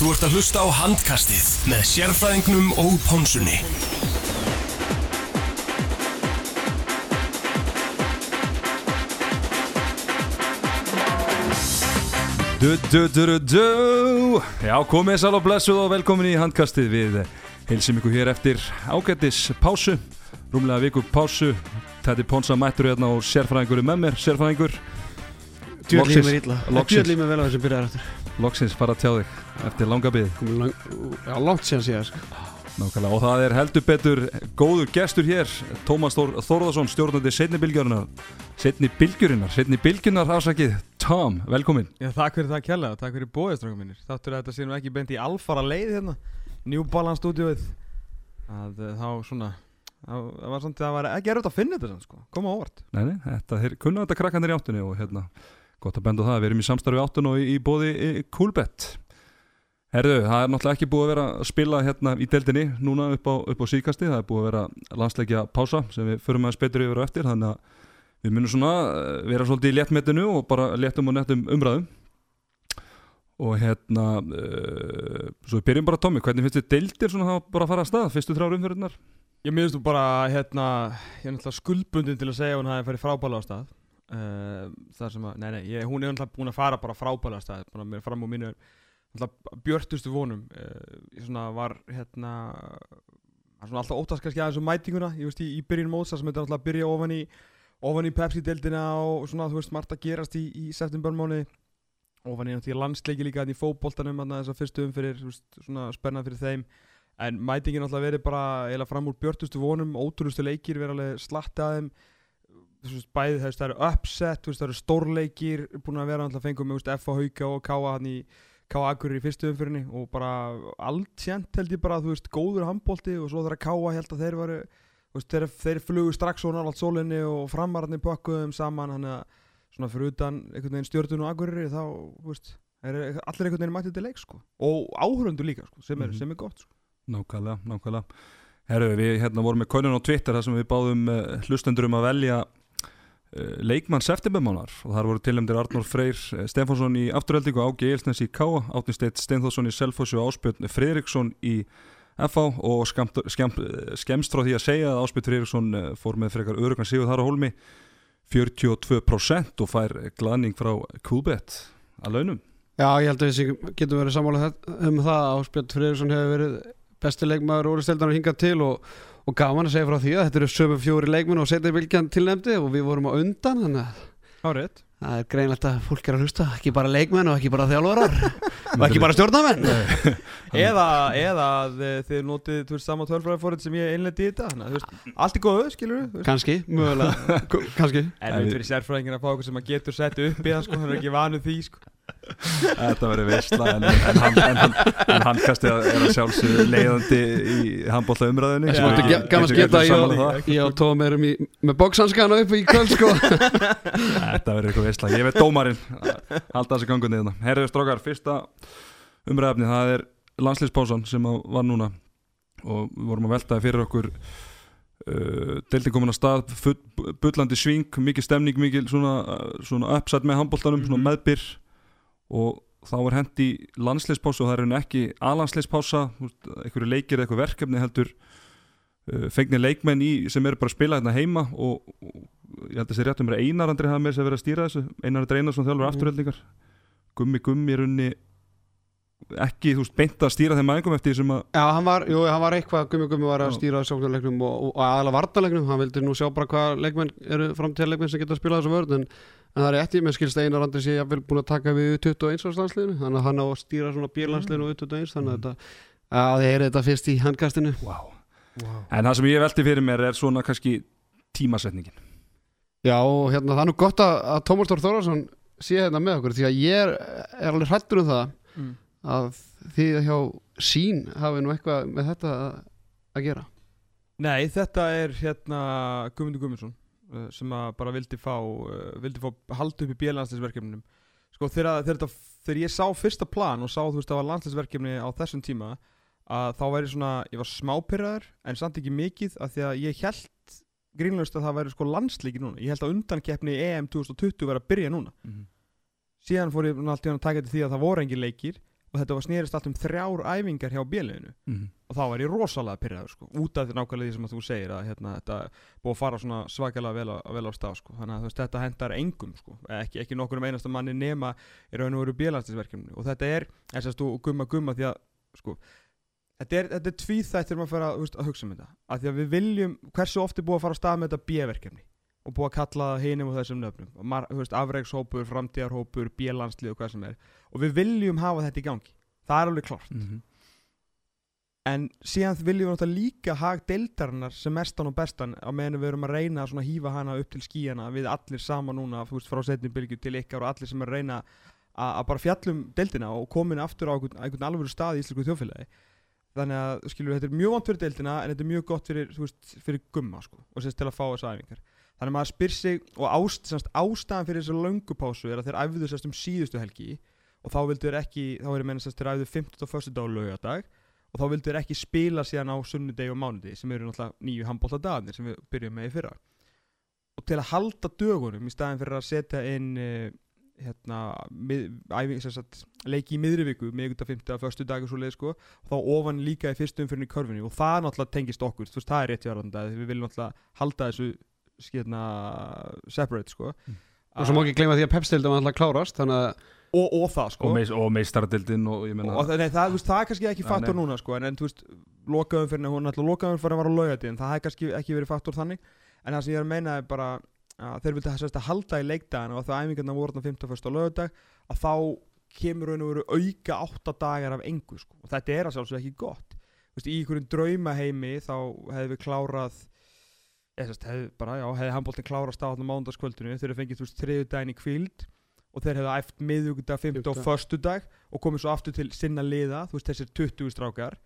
Þú ert að hlusta á handkastið með sérfræðingnum og pónsunni. Du, du, du, du, du. Já, komið sæl og blessuð og velkomin í handkastið. Við heilsum ykkur hér eftir ágættis pásu, rúmlega viku pásu. Tætti Ponsa mættur hérna og sérfræðingur er með mér, sérfræðingur. Líf mér illa. líf mér vel á þessum byrjar eftir Loksins fara að tjá þig eftir langa byggð Komið lang, Já, langt síðan síðan sko. Nákvæmlega, og það er heldur betur góður gestur hér, Tómas Þór, Þórðarsson, stjórnandi setni bylgjurinnar, setni bylgjurinnar, setni bylgjurinnar afsakið, Tom, velkomin. Já, takk fyrir það kjalla og takk fyrir bóðistrákum mínir Þáttur að þetta sé nú ekki beint í alfara leið hérna New Balance stúdíóið að uh, þá svona það var svona, það var ekki erfitt að finna þetta samt, sko. koma á óvart Nei, nei, þetta, þeir kunna þetta krakkanir í áttunni og hérna, gott að benda á það, við erum í samstarfi áttun og í, í bóði í Coolbet. Herðu, það er náttúrulega ekki búið að vera að spila hérna í deildinni núna upp á, upp á síkasti, það er búið að vera landsleikja pása sem við förum aðeins betur yfir á eftir, þannig að við munum svona eh, vera svolítið í léttmetinu og bara léttum og nettum umræðum. Og hérna, uh, svo við byrjum bara Tommi, hvernig finnst þið deildir svona að bara fara að stað, fyrstu þrjár umfyrirnar? Ég minnst þú bara hérna ég er náttúrulega skuldbundin til að segja að hún hafi farið frábæla á stað uh, það sem að, nei nei, ég, hún er náttúrulega búin að fara bara frábæla á stað, bara mér fram á mínu náttúrulega björtustu vonum ég svona var hérna svona alltaf óttast kannski aðeins um mætinguna ég veist í, í byrjun mótsa sem þetta að byrja ofan í ofan í Pepsi-deildina og svona þú veist margt að gerast í, í septembermáni ofan í náttúrulega landsleiki líka þarna í fótboltanum þess að fyrstu umfyrir, svona spennað fyrir þeim en mætingin alltaf verið bara eiginlega fram úr björtustu vonum, ótrúlustu leikir verið alveg slatti að þeim bæði það eru veist, það eru stórleikir búin að vera alltaf fengum með þú veist, F á Hauka og K.A. hann í K.A. Akureyri í fyrstu umfyrinni og bara allt sjönt held ég bara þú veist, góður handbólti og svo þegar K.A. held að þeir varu veist, þeir, þeir flugu strax og náttúrulega sólinni og framararnir pökkuðum saman hann að svona fyrir utan einhvern veginn stjórnun og Akureyri þá, veist, er allir einhvern veginn mættið til leik sko og áhörundu líka sko, sem er, Mhm. sem er gott sko Nákvæmlega, nákvæmlega. Herru, við hérna vorum með konun á Twitter þar sem við báðum uh, hlustendur um að velja leikmann septembermánar og þar voru tilnæmdir Arnór Freyr uh, Stefánsson í afturöldingu, Ági Eilsnes í Káa, Átni Steit Steinþórsson í Selfossi og Áspjörn Friðriksson í FH og skemmt, skemmst frá því að segja að Áspjörn Friðriksson uh, fór með frekar örugan sigur þar á hólmi 42% og fær glaðning frá Coolbet að launum. Já, ég held að við getum verið sammála um það að Áspjörn Friðriksson hefur verið besti leikmaður úrsteldanar hingað til og, og gaman að segja frá því að þetta eru sömu fjóri leikmenn og setja vilkjan tilnefndi og við vorum á undan þannig að það er greinlegt að fólk er að hlusta ekki bara leikmenn og ekki bara þjálfarar. Og ekki bara stjórnamenn eða, eða að eh, þið notið þú veist sama tölfræðifórið sem ég einleiti í þetta allt er góðu, skilur við kannski, mögulega. Kannski. En við verðum sérfræðingin að fá okkur sem að getur sett upp í það sko, hann er ekki vanuð því sko Þetta verður veistla en, en, hann, en, hann, hann kastið er að sjálfsögðu leiðandi í handbólla Þetta er gaman að skita ég og Tóma erum í, með bóksanskana upp í kvöld sko. Þetta verður eitthvað veistla, ég veit dómarinn. Halda þessi gangunni þarna Herriður strókar, fyrsta umræðafni það er landslýspásan sem að var núna. Og við vorum að veltaði fyrir okkur uh, deildin komin að stað full, bullandi sving, mikið stemning mikið svona, uh, svona uppsætt með handbóltanum, svona Mhm. meðbyr og þá er hendi landslýspása og það er ekki aðlandslýspása einhverju leikir eða eitthvað verkefni heldur uh, fengnir leikmenn í sem eru bara að spila hérna heima og, og ég held að þessi rétt um mér Einar Andri hafa með þess að vera að stýra þessu. Einar Andri Einarsson þjálfur Mhm. afturheldingar Gummi Gummi er unni ekki, þú veist, beint að stýra þeim aðengum eftir því sem að Já, hann var, jú, hann var eitthvað, Gummi Gummi var að stýra sóknarleiknum og, og, aðalega varnarleiknum, hann vildi nú sjá bara hvað leikmenn eru framtíðarleikmenn sem geta að spila þessu vörð en, en það er eftir, með skilst Einar Andri sé jafnvel búin að taka við 21 árslandsliðinu þannig að hann á að stýra svona bílansliðinu og 21 þannig að þetta, að þið er þetta fyrst í handkastinu. Wow. En það sem ég velti fyrir mér er svona kannski tímasetningin. Já, og hérna það er nú gott að, að Tómas Þór Þórðarsson sé hérna með okkur því að ég er, er alveg hrættur um það mm. að þið hjá sín hafi nú eitthvað með þetta að, að gera. Nei, þetta er hérna Guðmundur Guðmundsson sem að bara vildi fá uh, vildi fá halda upp í bílansleisverkefninum sko þegar, þegar, þetta, þegar ég sá fyrsta plan og sá þú veist að það var landsleisverkefni á þessum tíma að þá væri svona, ég var smápyrraður en samt ekki mikið af því að ég held grínlaust að það væri sko landsleiki núna. Ég held að undankeppni EM 2020 væri að byrja núna. Síðan fór ég alltaf að taka til því að það voru engin leikir og þetta var snýrist allt um þrjár æfingar hjá bjöliðinu Mhm. og þá var ég rosalega pyrraður sko, út af því nákvæmlega því sem að þú segir að hérna, þetta búið að fara svakalega vel á, vel á stað sko. þannig að þú veist, þetta hendar engum sko. ekki, ekki nokkur um einasta manni nema í raun og veru bjölandstisverkefni og þetta er þess að stú gumma gumma því að sko, þetta er, þetta er tvíþætt þegar maður fyrir að, þú að hugsa um þetta að því að við viljum, hversu oft er búið að fara á stað með þetta bjöverkefni og búið að kalla það hinum og þessum nöfnum. Afreikshópur, framtíðarhópur, bjölandslið og hvað sem er. Og við viljum hafa þetta í gangi. Það er alveg klart Mhm. en síðan viljum við náttúrulega líka hag deildarinnar sem mestan og bestan á meðan við erum að reyna að hýfa hana upp til skíjana við allir sama núna veist, frá setni bylgju til ykkar og allir sem er að reyna að bara fjallum deildina og komin aftur á einhvern, einhvern alvöru stað í íslensku þjóðfélagi. Þannig að skilur þetta er mjög vant fyrir deildina en þetta er mjög gott fyrir, veist, fyrir gumma sko, og sérst til að fá þessa æfingar þannig að maður spyr sig og ást, semst, ástæðan fyrir þessu löngupásu er að þeir æfðu sérst um síðustu helgi og þá vildu þeir ekki, þá er ég meina sérst þeir æfðu 50 og 1. dag og laugardag og þá vildu þeir ekki spila síðan á sunnudegi og mánudegi sem eru náttúrulega nýju handbóltadagarnir sem við byrjum með í fyrra og til að halda dögunum í staðin fyrir að setja inn uh, hérna, mið, æfing, sagt, leiki í miðri viku miðvikudag, fimmta, förstu dag og svo leið sko, og þá ofan líka í fyrstu umfyrin í körfunni og það náttúrulega tengist okkur, þú veist, það er rétt hjáranda við viljum náttúrulega halda þessu skilna separate sko og svo má ekki gleyma því að pepstildum var alltaf klárast þannig að og, og það sko og, meis, og meistaradildin og ég meina og það, nei, það, það er kannski ekki nei. núna sko, en, en þú veist, lokaðum fyrir hún ætla lokaðum fyrir að vara á laugati en það hefði kannski ekki verið faktor þannig en það sem ég er að meina er bara að þeir vildi þess að halda í leikdagana og það æfingarna voru þarna 15. á laugadag að þá kemur raun og veru auka 8 dagar af engu sko. og þetta er að sjálfsög ekki gott Þú veist, í einhverjum draumaheimi þá hefði við klárað hefði bara, já, hefði handbóltin klárað stáðan á mánudagskvöldinu þeir hefði fengið, þú veist, þriðu daginn í kvíld og þeir hefði æft miðugudag, 15 og Fimmtudag. föstudag og komið svo aftur til sinna liða, þú veist, þessir 20 strákar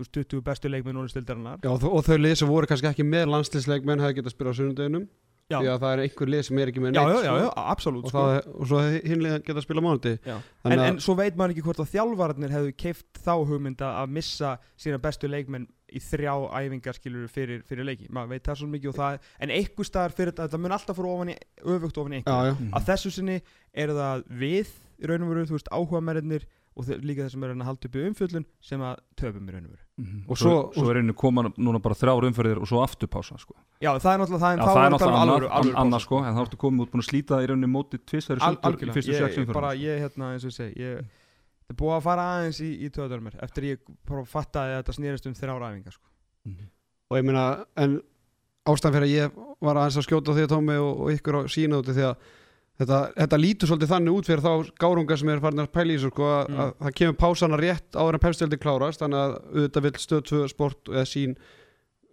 þú veist, 20 bestu leikmenn núna stildarinnar já, og, þau- og lið sem voru kannski ekki með landslisleikmenn hefði getað spila á sunnudeginum Já. því að það er einhver lið sem er ekki með neitt já, já, sko. já, absolutt og, sko. það, og svo hinlega geta að spila mánuði en, en svo veit maður ekki hvort að þjálfararnir hefðu keift þá hugmynda að missa sína bestu leikmenn í þrjá æfingar skilur fyrir, fyrir leiki, maður veit það svo mikið og það, en einhver staðar fyrir þetta, þetta mun alltaf fór ofan í, öfugt ofan í einhver já, já. Mhm. að þessu sinni eru það við í raun og veru, þú veist, áhuga og þeir, líka þeir sem eru að halda upp í umfjöllun sem að töfum í raun og veru Mhm. Og og svo, svo- svo er einu koma núna bara þrjár umferðir og svo aftur pása sko. Já, það er náttúrulega það, en Já, þá það er náttúrulega pásu, sko, en þá ertu komið út búin að slíta það í rauninni móti tvisar í Al, sundur það er búið að fara aðeins í, í töðunar mér eftir ég fattaði að þetta snýrist um þrjár æfingar sko. og ég meina en ástæðan fyrir að ég var aðeins að skjóta því að Tómi og, og ykkur á sína úti því að þetta, þetta lítur svolítið þannig út fyrir þá gárunga sem er farin að pæla í þessu sko, að, Mm. að það kemur pásana rétt áður en pepstildi klárast þannig að auðvitað vill stöð 2 sport eða sín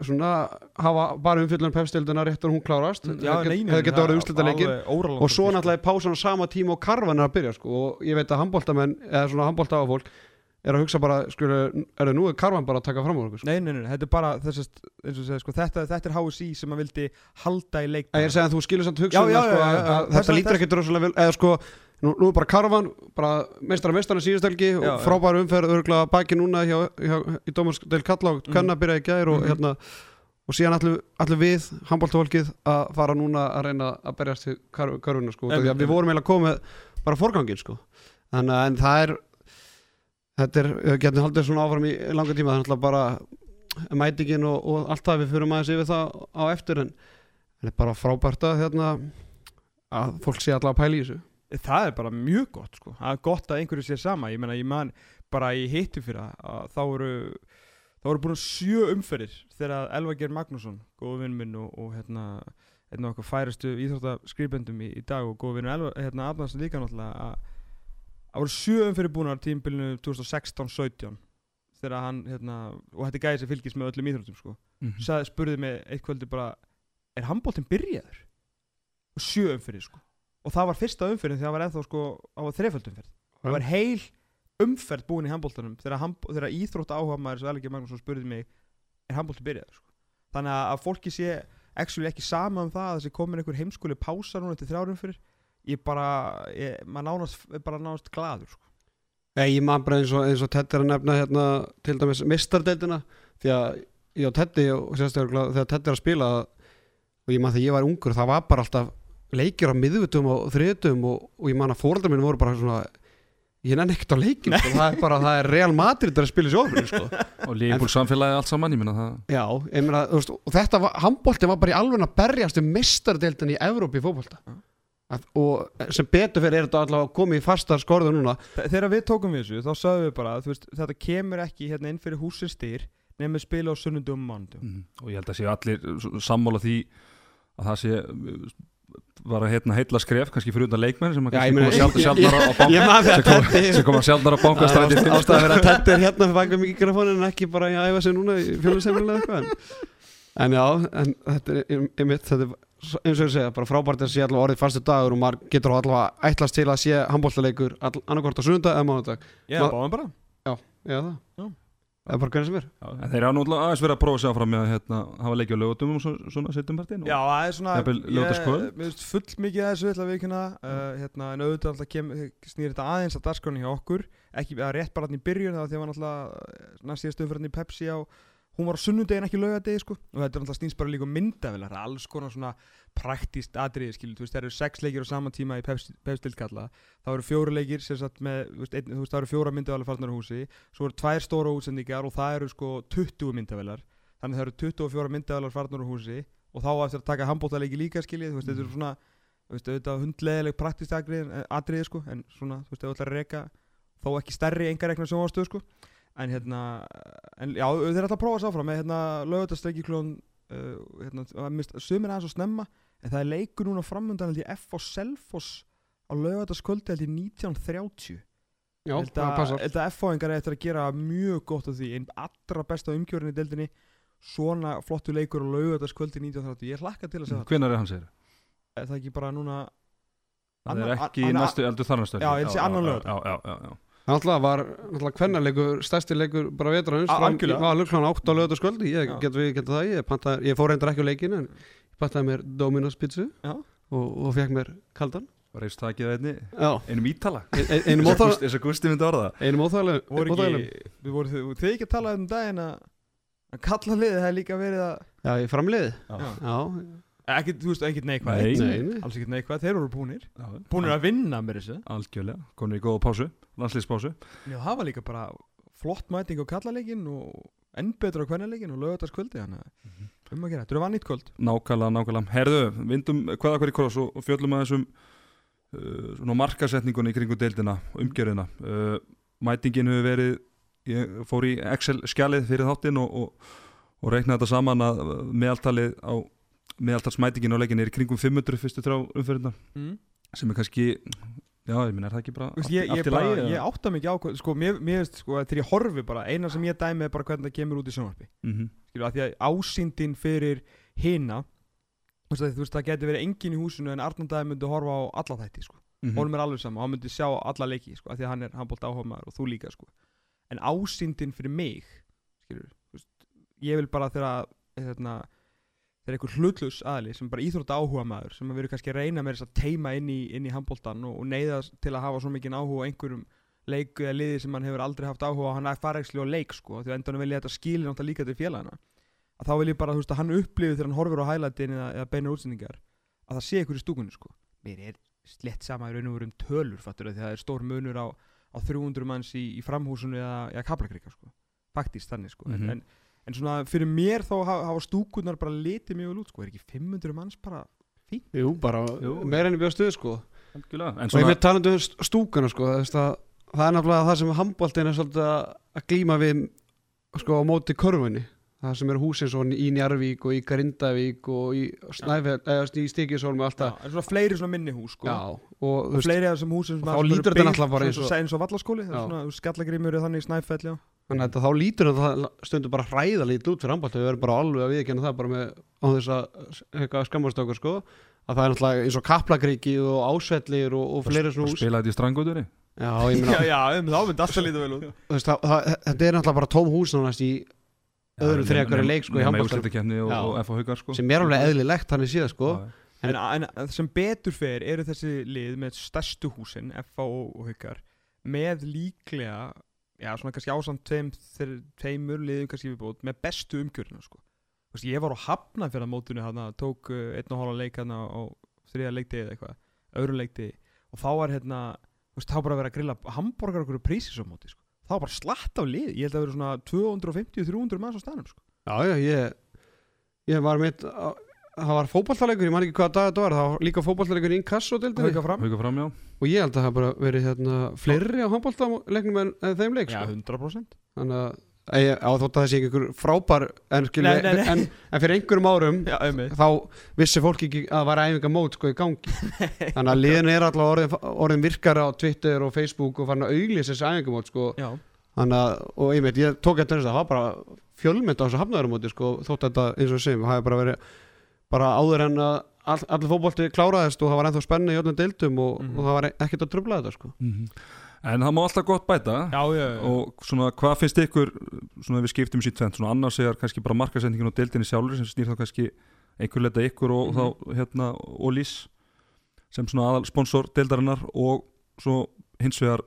svona hafa bara umfyllunar pepstildina rétt og hún klárast. Geta orðið umslita leikir og svo náttúrulega pásan á sama tíma og karvan er að byrja sko, og ég veit að handbóltamenn eða svona handbólta á fólk er að hugsa bara skulu, er það nú er karvan bara að taka fram okkur sko. Nei, nei, nei, þetta er bara þessast, segja, sko, þetta, þetta er HSI sem að vildi halda í leik Ég er að segja að þú skilur samt já, sko, þetta lítur ekki rosalega vel eða sko, nú, nú bara karvan bara meistara meistara síðustelgi og Já, já. frábæru umferð örgulega baki núna hjá, hjá, í Dómarsdel Kalla og Mhm. Kanna byrja í gær og Mhm. hérna og síðan allir, við, handbóltafólkið að fara núna að reyna að berjast til kar, karvuna sko, að við vorum eiginlega komið bara forgangin sko þannig að en það er þetta er, við getum haldið svona áfram í langa tíma, það er náttúrulega bara mætingin og, og allt það við fyrir aðeins yfir það á eftir en það er bara frábært að hérna að fólk sé allavega að pæla í þessu Það er bara mjög gott, sko Það er gott að einhverju sé sama Ég meina, ég man bara í hitti fyrir að þá eru þá eru búin sjö umferðir þegar Elva Geir Magnússon, góðu vinn minn og, og hérna, einn af okkar færastu íþróttaskrifbendum í, í dag og góðu vinn Elva, hérna, Arnarsson líka náttúrulega að það voru sjö umferðir búin á tímbilinu 2016-17 þegar hann, hérna, og þetta gæði sem fylgist með öllum íþróttum, sko Mhm. sagði, spurði mig eitt kvöldi bara er handbóltinn byrjaður? og sjö umferðir sko og það var fyrsta umferðin þegar það var ennþá sko á þreföld umferð það var heil umferð búin í handbóltanum þegar, þegar íþrótt áhuga maður sem Elgi Magnússon spurði mig er handbólti byrjaður? Sko. Þannig að, fólki sé ekki sama um það að þessi komin einhver heimskuli pása núna til þrjárum fyrir ég bara, ég, maður nánast bara nánast gladur sko. Nei, ég man bara eins og, eins og Teddy er að nefna hérna, til dæmis mistardeildina því að ég og sérstaklega þegar Teddy er að spila og ég man þegar ég var ungur það var bara alltaf leikir á miðvutum og þriðutum og, og ég man að fóröldar minn voru bara svona ég nenni ekkert á leikin sko. það er bara, það er Real Madrid að spila sjófrið sko. og lífbúl samfélagi allt saman, ég minna það já, ég veist, og þetta var, handbólti var bara í alveg að berjast um mistardeildin í Evrópi í fótbolta að, og sem betur fyrir er þetta allavega komið í fastar skorðu núna Þe- Þegar við tókum við þessu, þá sagðum við bara veist, þetta kemur ekki hérna inn fyrir húsins styr nefnir spila á sunnundum og mánudum mm. og ég held að séu allir sammála því að það sé var að heitna heilla skref, kannski fyrir undan leikmenn sem Já, koma sjálf, sjálfnar á ég banka man sem þetta koma, sem koma sjálfnar á bankastræti ástæða að vera er hérna fyrir baka mikrofónin en ekki bara að æfa sig núna í fjölusefnilega eitthvað en, en já, en þetta er einmitt, þetta er eins og ég segja, bara frábært að sé allavega orðið fastu dagur og maður getur allavega ætlast til að sé handbóltaleikur annarkort á sundag eða mánudag. Já, báðum bara. Eða það, Já. Eða bara hvernig sem er. Já, en þeir hafa náttúrulega aðeins verið að prófa sig áfram með að hérna, hafa leikið á lögutum og svona, svona setjum partinn Já, það er svona laugardagskvöld? Mér finnst full mikið að þessu að viðkynna uh, hérna, En auðvitað alltaf kem, snýr þetta aðeins að dagskráni hjá okkur. Ekki að rétt bara hann í byrjun Það var því að var náttúrulega næst síðast umfyrir í Pepsi á Hún var á sunnudegin ekki laugadegi sko. Og þetta er náttúrulega snýst bara líka um er alls konar svona praktíst atriði skilu Þú veist, það eru sex leikir á sama tíma í Pepsi-dildkalla Það eru fjóru leikir sem sagt með einn, þú veist það eru fjóra myndavilar farnar á húsi Svo eru tvær stóra útsendingar og það eru sko 20 myndavilar Þannig það eru 24 myndavilar farnar á húsi og þá eftir að taka handbóltaleiki líka skiljið, þú veist, þetta er svona þú veist, auðvitað hundleðileg praktist atriði, atriði sko, en svona, þú veist, ef þú ætlar að reka þó ekki stærri engar rekna sjónvastöð sko, en hérna en já, að hérna uh, hérna, sumir aðeins og snemma en það er leikur núna framundan held ég F og Selfoss á lögutaskvöldi held ég 1930 Já, held að, passar. held að F-fáingar eftir að gera mjög gott af því einn allra besta umkjörin í deildinni svona flottu leikur á laugardagskvöldi 1930 ég hlakka til að segja það Hvenær er hann segir? er það ekki bara núna Það Annan- er ekki annan- næstu, eldur þar næstu Já, ég sé annan laugardag. Já, já, já, já Náttúrulega var náttúrulega kvennarleikur, stærsti leikur bara vetrarins A- fram- algjörlega. var alveg klána 8 á lögataskvöldi ég Já. get við geta það, ég, pantaði, ég fór reyndar ekki á leikin en ég pantaði mér Dominos pizzu Já. og, og fekk mér kaldan Reist það ekki það einni Já, Einum ítala Eins og Gusti myndi orða einum óþægilegum voru óþægilegum. ekki, við voru þið, þið ekki að tala um daginn að að kalla liðið það er líka verið að Já, ég framliði Já. Já, ekkert, þú veist, ekkert neikvæð Nei. nei, nei. Alls ekkert neikvæð, þeir voru búnir. Já, búnir að vinna með þessu Algjörlega, konur í góða pásu Landslýspásu já, það var líka bara flott mæting á kallaleikin og enn betur á kvennaleikin og lögardagskvöldi þannig að um að gera, þetta er vannýtt kvöld. Nákvæmlega, nákvæmlega. Herðu, vindum hvaða hverju kross og, fjöllum að þessum uh, svona markasetningunni í kringu deildina umgjörðina. Uh, Mætingin hefur verið ég fór í Excel skjalið fyrir þáttinn og, og, og reiknaði þetta saman að meðaltalið á meðaltalsmætingin á leikin er í kringum 500 fyrstu þrjá umferðina mm. sem er kannski já, ég minn, er það ekki bara Þú veist, ég, ég, allt í lagi, ég átta mikið á sko, mér, veist, sko, að þegar ég horfi bara eina sem ég dæmi er bara hvernig það kemur út í sjónvarpi mm -hmm. skilur, að því að ásýndin fyrir hina þú veist, að, það getur verið engin í húsinu en Arnandæði myndi horfa á alla þætti sko. Mhm. honum er alveg sama, hann myndi sjá alla leiki sko, að því að hann er handbólt áhuga og þú líka sko. en ásýndin fyrir mig skilur, veist, ég vil bara þegar hérna, þegar einhver hlutlus aðli sem bara íþrótta áhuga maður sem verður kannski að reyna með þess að teima inn í, inn í handbóltan og, og neyða til að hafa svo mikið áhuga á einhverjum leiku eða liði sem hann hefur aldrei haft áhuga á hann er fara á leik sko, því að endanum vil ég þetta skilir náttúrulega líka til félagina að þá vil ég bara, þú veist, að hann upplifi þegar hann horfir á hælætin eða, eða beinar útsendingar að það sé ykkur í stúkunni, sko. Mér er slett sama í raun og veru um tölur fattur, því að það er stór munur á, á 300 manns í, í framhúsinu eða, eða kaplakrika, sko, faktist þannig, sko. Mhm. en, en, en svona fyrir mér þá hafa, stúkunar bara litið mjög vel út, sko, er ekki 500 manns bara Jú, bara meira enn í bjóðstuð sko. En Og ég svona, með talandi um st- stúkuna sko það, það, það er náttúrulega það sem handbóltin er svolítið að glíma við sko á móti körfunni. Það sem eru húsin svo í Njarvík og í Grindavík og í eða í Stíkisólmi og allt já, það en svona fleiri svona minni hús, sko. Já, og og fleiri af þessum húsum sem náttúrulega bara eins og- og, eins og vallaskóli, er svona skallagrimur er þannig í Snæfell, já þannig að þá lítur þetta stundur bara hræðalítið út fyrir handbólti við erum bara alveg að viðkjanna það bara með á þess að skammast okkur sko. Að það er náttúrulega eins og Kaplakriki og Ásvellir og, og fleiri svona hús. spila þetta í strangutunni Já, ég já, meina, já, um, þá myndi alltaf lítið vel út. Þú veist, það, það, þetta er náttúrulega bara tóm hús nánast í öðrum þrejagari leik sko í handbólta Já. sko. Sem er alveg eðlilegt þannig síðan sko. Já, En, en, en sem betur fer eru þessi lið með stærstu húsin, FA og, og Haukar, með líklega, já svona kannski ásamt tveim, tveimur liðum kannski viðbót, með bestu umgjörina sko. Ég var á hafna fyrir mótinu hérna, tók uh, einn og hálfa leik hérna á þriða leikti eða eitthvað, öðru leikti og þá var hérna, veist, þá bara verið að grilla hambúrgar okkur prísis á móti sko. þá var bara slatt af lið, ég held að vera svona 250-300 manns á staðnum sko. Já, já, ég, ég var mitt, á- það var fótballtalegur, ég man ekki hvaða dag þetta var, það var líka fótballtalegur í inkasso já. Og ég held að það bara verið hérna, fleiri á handbóltalegnum en, en þeim leik Já, sko. 100% þannig að ég, á þótt að það sé ekki einhver frábær en, skilur, Nei, nei, nei. En, en fyrir einhverjum árum Já, þá vissi fólk ekki að það var æfinga mót sko í gangi. Þannig að liðin er alltaf orðin, orðin virkara á Twitter og Facebook og farin að auglýsa þessi æfinga mót sko. Já, þannig að, og ég veit, ég tók eftir þess að það var bara fjölmynd á þessu hafnaðurumóti sko, þótt að þetta, eins og það hefði bara verið bara áður en að all, allir fótbolti kláraðist og það var ennþá spenni í öllum deildum og, Mhm. og það var ekkert að trubla þetta sko. En það má alltaf gott bæta já, já, já. og svona hvað finnst ykkur svona við skiptum sér tvent svona annars er kannski bara markasendingin og deildinni sjálfur sem snýr þá kannski einhver leita ykkur og Mhm. þá hérna Ólís sem svona aðal sponsor deildarinnar og svo hins vegar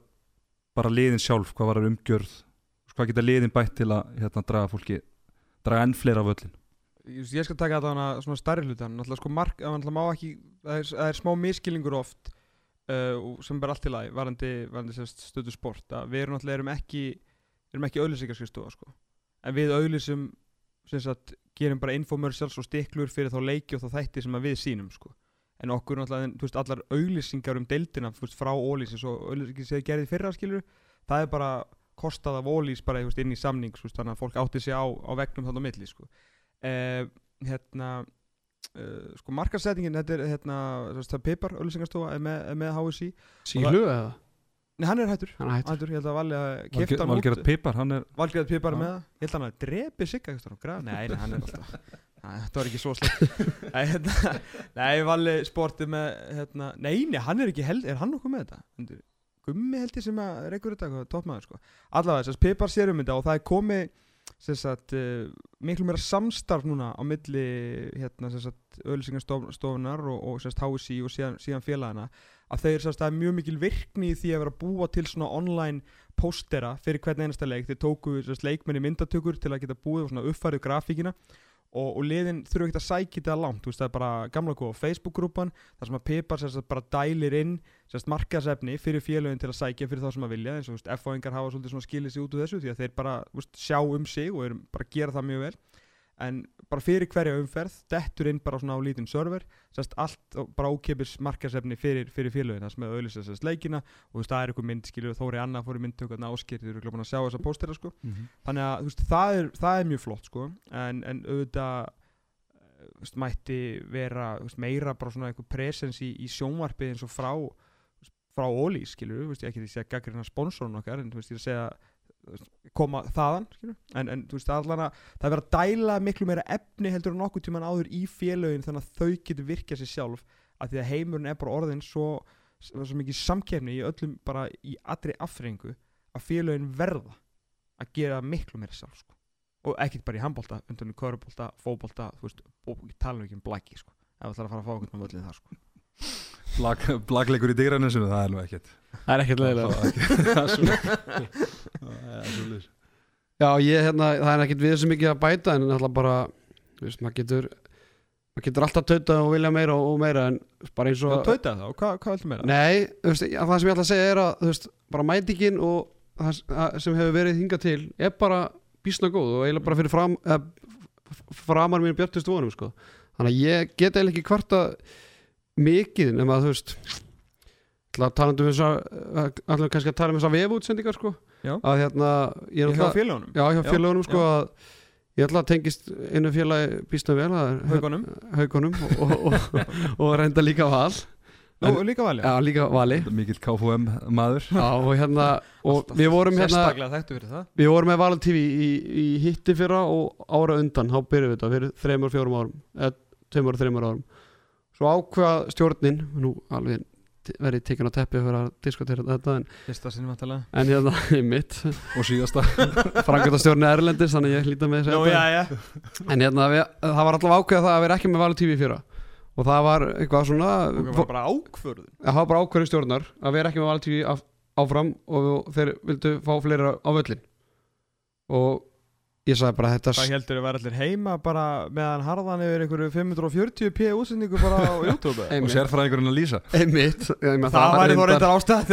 bara liðin sjálf, hvað var umgjörð hvað geta liðin bætt til að hérna draga fólki, draga enn fleira völlin Ég, skal taka þetta hana svona stærri hlutan Náttúrulega sko mark, náttúrulega má ekki Það er, það er smá miskilningur oft uh, sem er allt til lagi varandi, varandi stöðu sport að við erum náttúrulega erum ekki erum ekki auðlýsingarskristofa sko. en við auðlýsum gerum bara infomercials og stiklur fyrir þá leiki og þá þætti sem við sínum sko. en okkur náttúrulega, þú veist, allar auðlýsingar um deildina, þú veist, frá ólýsis og auðlýsingar sem þið gerðið fyrra skilur það er bara kostað af ólýs bara veist, inn í samning, veist, þannig að fólk átti sig á, á vegnum þarna á milli sko. Uh, hérna uh, sko markasettingin, þetta er hérna, það er Pipar, auðlýsingarstofa er með, er með HSI, Sílu eða? nei hann er hættur. Hann er hættur. Hættur, ég held að Valli að kipta hann út. Pipar, hann er Valgerð Pipar með það, ég held að hann að drepi sigga eitthvað á graf, nei, nei, hann er alltaf þetta var ekki svo slett Nei, hérna, nei Valli sporti með hérna, nei, nei, hann er ekki held, er hann nokkuð með þetta? Gummi held ég sem að reykur þetta, hvað, toppmaður sko. Allavega, að sagt, uh, miklu meira samstarf núna á milli hérna, ölsingarstofunar og, og HSI og síðan, síðan félagana að þeir, sagt, það er mjög mikil virkni í því að vera að búa til svona online póstera fyrir hvern einasta leik. Þeir tóku sagt, leikmenni myndatökur til að geta búið og uppfærið grafíkina og, og liðin þurfa ekki að sækja þetta langt veist, það er bara gamla góða Facebook-grúpan þar sem að Pipar sagt, bara dælir inn markasefni fyrir félögin til að sækja fyrir þá sem að vilja eins og F-fáingar hafa svolítið skilið sig út úr þessu því að þeir bara veist, sjá um sig og bara gera það mjög vel en bara fyrir hverja umferð dettur inn bara svona á lítinn server sérst allt bara ókipis markasefni fyrir, fyrir félögin. Það sem er auðvitað sérst leikina og þú veist það er eitthvað mynd skilur Þóri Anna fór í myndtöku að áskýr þau eru ekki búin að sjá þessa póstera sko. Þannig að veist, það, er, það er mjög flott sko. en, en auðvitað eh, veist, mætti vera veist, meira bara svona eitthvað presens í, í sjónvarpi eins og frá frá Óli, við, ekki því að segja gaggrina sponsorun okkar, en þú veist, ég að segja koma þaðan, en, en veist, allan að það er verið að dæla miklu meira efni heldur en nokkuð tíman áður í félögin þannig að þau getur virkað sér sjálf að því að heimurinn er bara orðin svo, svo mikið samkefni í öllum bara í allri affrengu að félögin verða að gera miklu meira sjálf sko. og ekkert bara í handbólta, undan í körubólta, fótbólta þú veist, og tala nú ekki um blæki sko, ef það ætlar að fara að fá okkur með völlin það sko. Blag, Blagleikur í digræninsinu, það er nú ekkert Það er ekkert leiðilega. Já, ég, hérna, það er ekkert við þessu mikið að bæta en alltaf bara, þú veist, maður getur maður getur alltaf tautað og vilja meira og, og meira en bara eins og og tauta það, og hvað, hvað viltu meira? Nei, þú veist, það sem ég ætla að segja er að þú veist, bara mætingin og það sem hefur verið hingað til er bara bísna góð og eiginlega bara fyrir fram, eh, framar mínu björnust vonum sko. þannig að ég get eiginlega ekki kvarta mikið nema að þú veist ætla að tala um þess að ætla kannski að tala um þess að vefútsendingar sko. Já. að hérna ég er náttúrulega- félagunum, Já, hjá Já, félagunum sko já. að ég ætla að tengist einu félagi býsta vel haugunum haugunum og, og, og, og reynda líka val. Nú, líka valja Já, líka vali. Mikill KFM maður. Já, og hérna og við vorum hérna Sérstaklega þekktu fyrir það. Við vorum með Val TV í, í hitti fyrra og ára undan, þá byrjuðum við þetta fyrir þreymur, fjórum árum eða tveimur, þreymur árum svo ákvað stjórnin nú alveg verið tekin á teppi fyrir að diskutera þetta en, Fyrsta sinni vantalega en hérna í mitt og síðasta. Frangöndastjórni Erlendis, þannig ég hlýta með Nú, þessu já, já. En hérna við, það var allavega ákveða það að vera ekki með Val TV í fyrra. Og það var eitthvað svona það var bara ákvörðun. Það var bara ákveðin stjórnar að vera ekki með Val TV af, áfram og þeir vildu fá fleira á völlin og ég sagði bara þetta Hvað heldur að vera allir heima bara meðan harðan yfir einhverju 540 p útsendingu bara á YouTube? og einmitt, sérfræðingurinn að lýsa. Einmitt. Meina, það væri þó reyndar- ástæð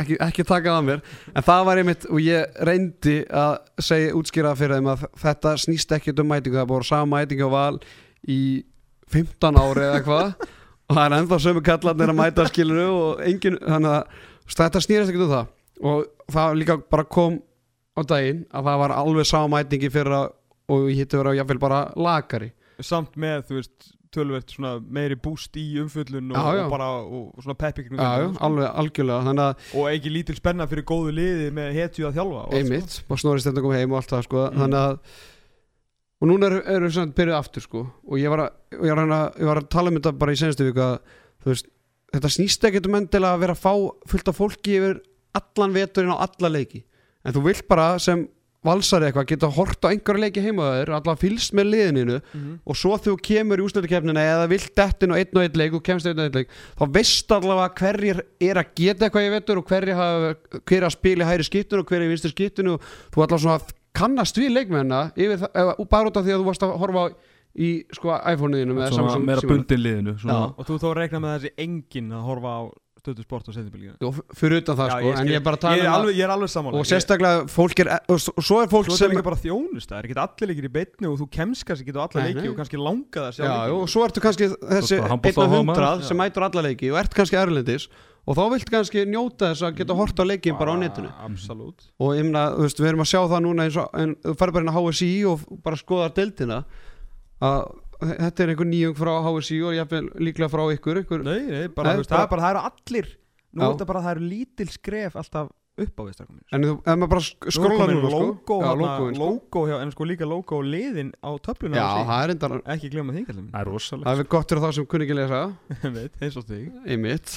ekki, ekki taka það að mér. En það var einmitt og ég reyndi að segja útskýra fyrir þeim að þetta snýst ekkit um mætingu. Það bara sama mætingu á val í 15 ári eða hvað og það er ennþá sömu kallarnir að mæta skiluru og engin, þannig að þetta snýrist ekkit um það. Og það líka bara kom á daginn að það var alveg fyrir að og ég hitti vera jáfnvel bara lagari samt með, þú veist, tölvert svona meiri búst í umföllun og, og bara og, og svona peppi kringum já, já, þetta, sko. alveg algjörlega. Og ekki lítil spenna fyrir góðu liði með hetju að þjálfa og einmitt, bara snorist þetta kom heim og allt það sko, Mm. þannig að og núna eru er við byrjuð aftur sko. Og ég var að, ég var að, ég var að tala um þetta bara í senstu þú veist, þetta snýst ekkert um endilega að vera að fá fullt af fólki yfir allan veturinn á alla leiki en þú vilt bara sem valsari eitthvað geta hort á einhverja leiki heima á þér allavega fylgst með liðininu Mhm. og svo þegar þú kemur í ústöldukefnina eða vilt dettin á einn og einn leik og kemst einn og einn leik þá veist allavega hverjir er að geta eitthvað í vetur og hverjir hafa, hver er að spila í hæri skiptun og hver er í vinstri skiptun og þú allavega svona kannast við leikmennina yfir það, eða, og bara út af því að þú varst að horfa á í sko Samsung meira símanum. bundin liðinu svona, og þú þó reikna með þessi enginn að horfa á stöðu sport og f- fyrir utan það sko, en ég er bara að tala ég er um alveg, ég er alveg sammála. Og Ég- sérstaklega fólk er og s- og svo er fólk Svo er sem það líka bara þjónust, það er ekki allir leikir í beitni og þú kemst kannski ekki á alla leiki og kannski langa það að sjá Já, og svo ertu kannski þessi Þú ert bara einn af handboltaáhugamaður. hundrað sem mætur alla leiki og ert kannski erlendis og þá viltu kannski njóta þess að geta hort á leikin bara á netinu. Absolutt. Og ég meina, við erum að sjá það núna eins og, en þú færð bara inn á HSI og bara skoðar deildina að þetta er einhver nýjung frá HSI og ég líklega frá ykkur, ykkur Nei, nei, bara, Nei, veist, bara- það er bara, það eru allir. Nú er þetta bara, það eru lítil skref alltaf upp á strákum mínir en þú, ef maður bara sk- skrólar núna sko. logo, já, hana, logoin, sko. logo hjá, en sko líka logo liðin á töfluna já, það er enda ekki glemma því það er rosalegt það er gott fyrir þá sem kunni ekki lesa. Veit, eins og þig. Einmitt,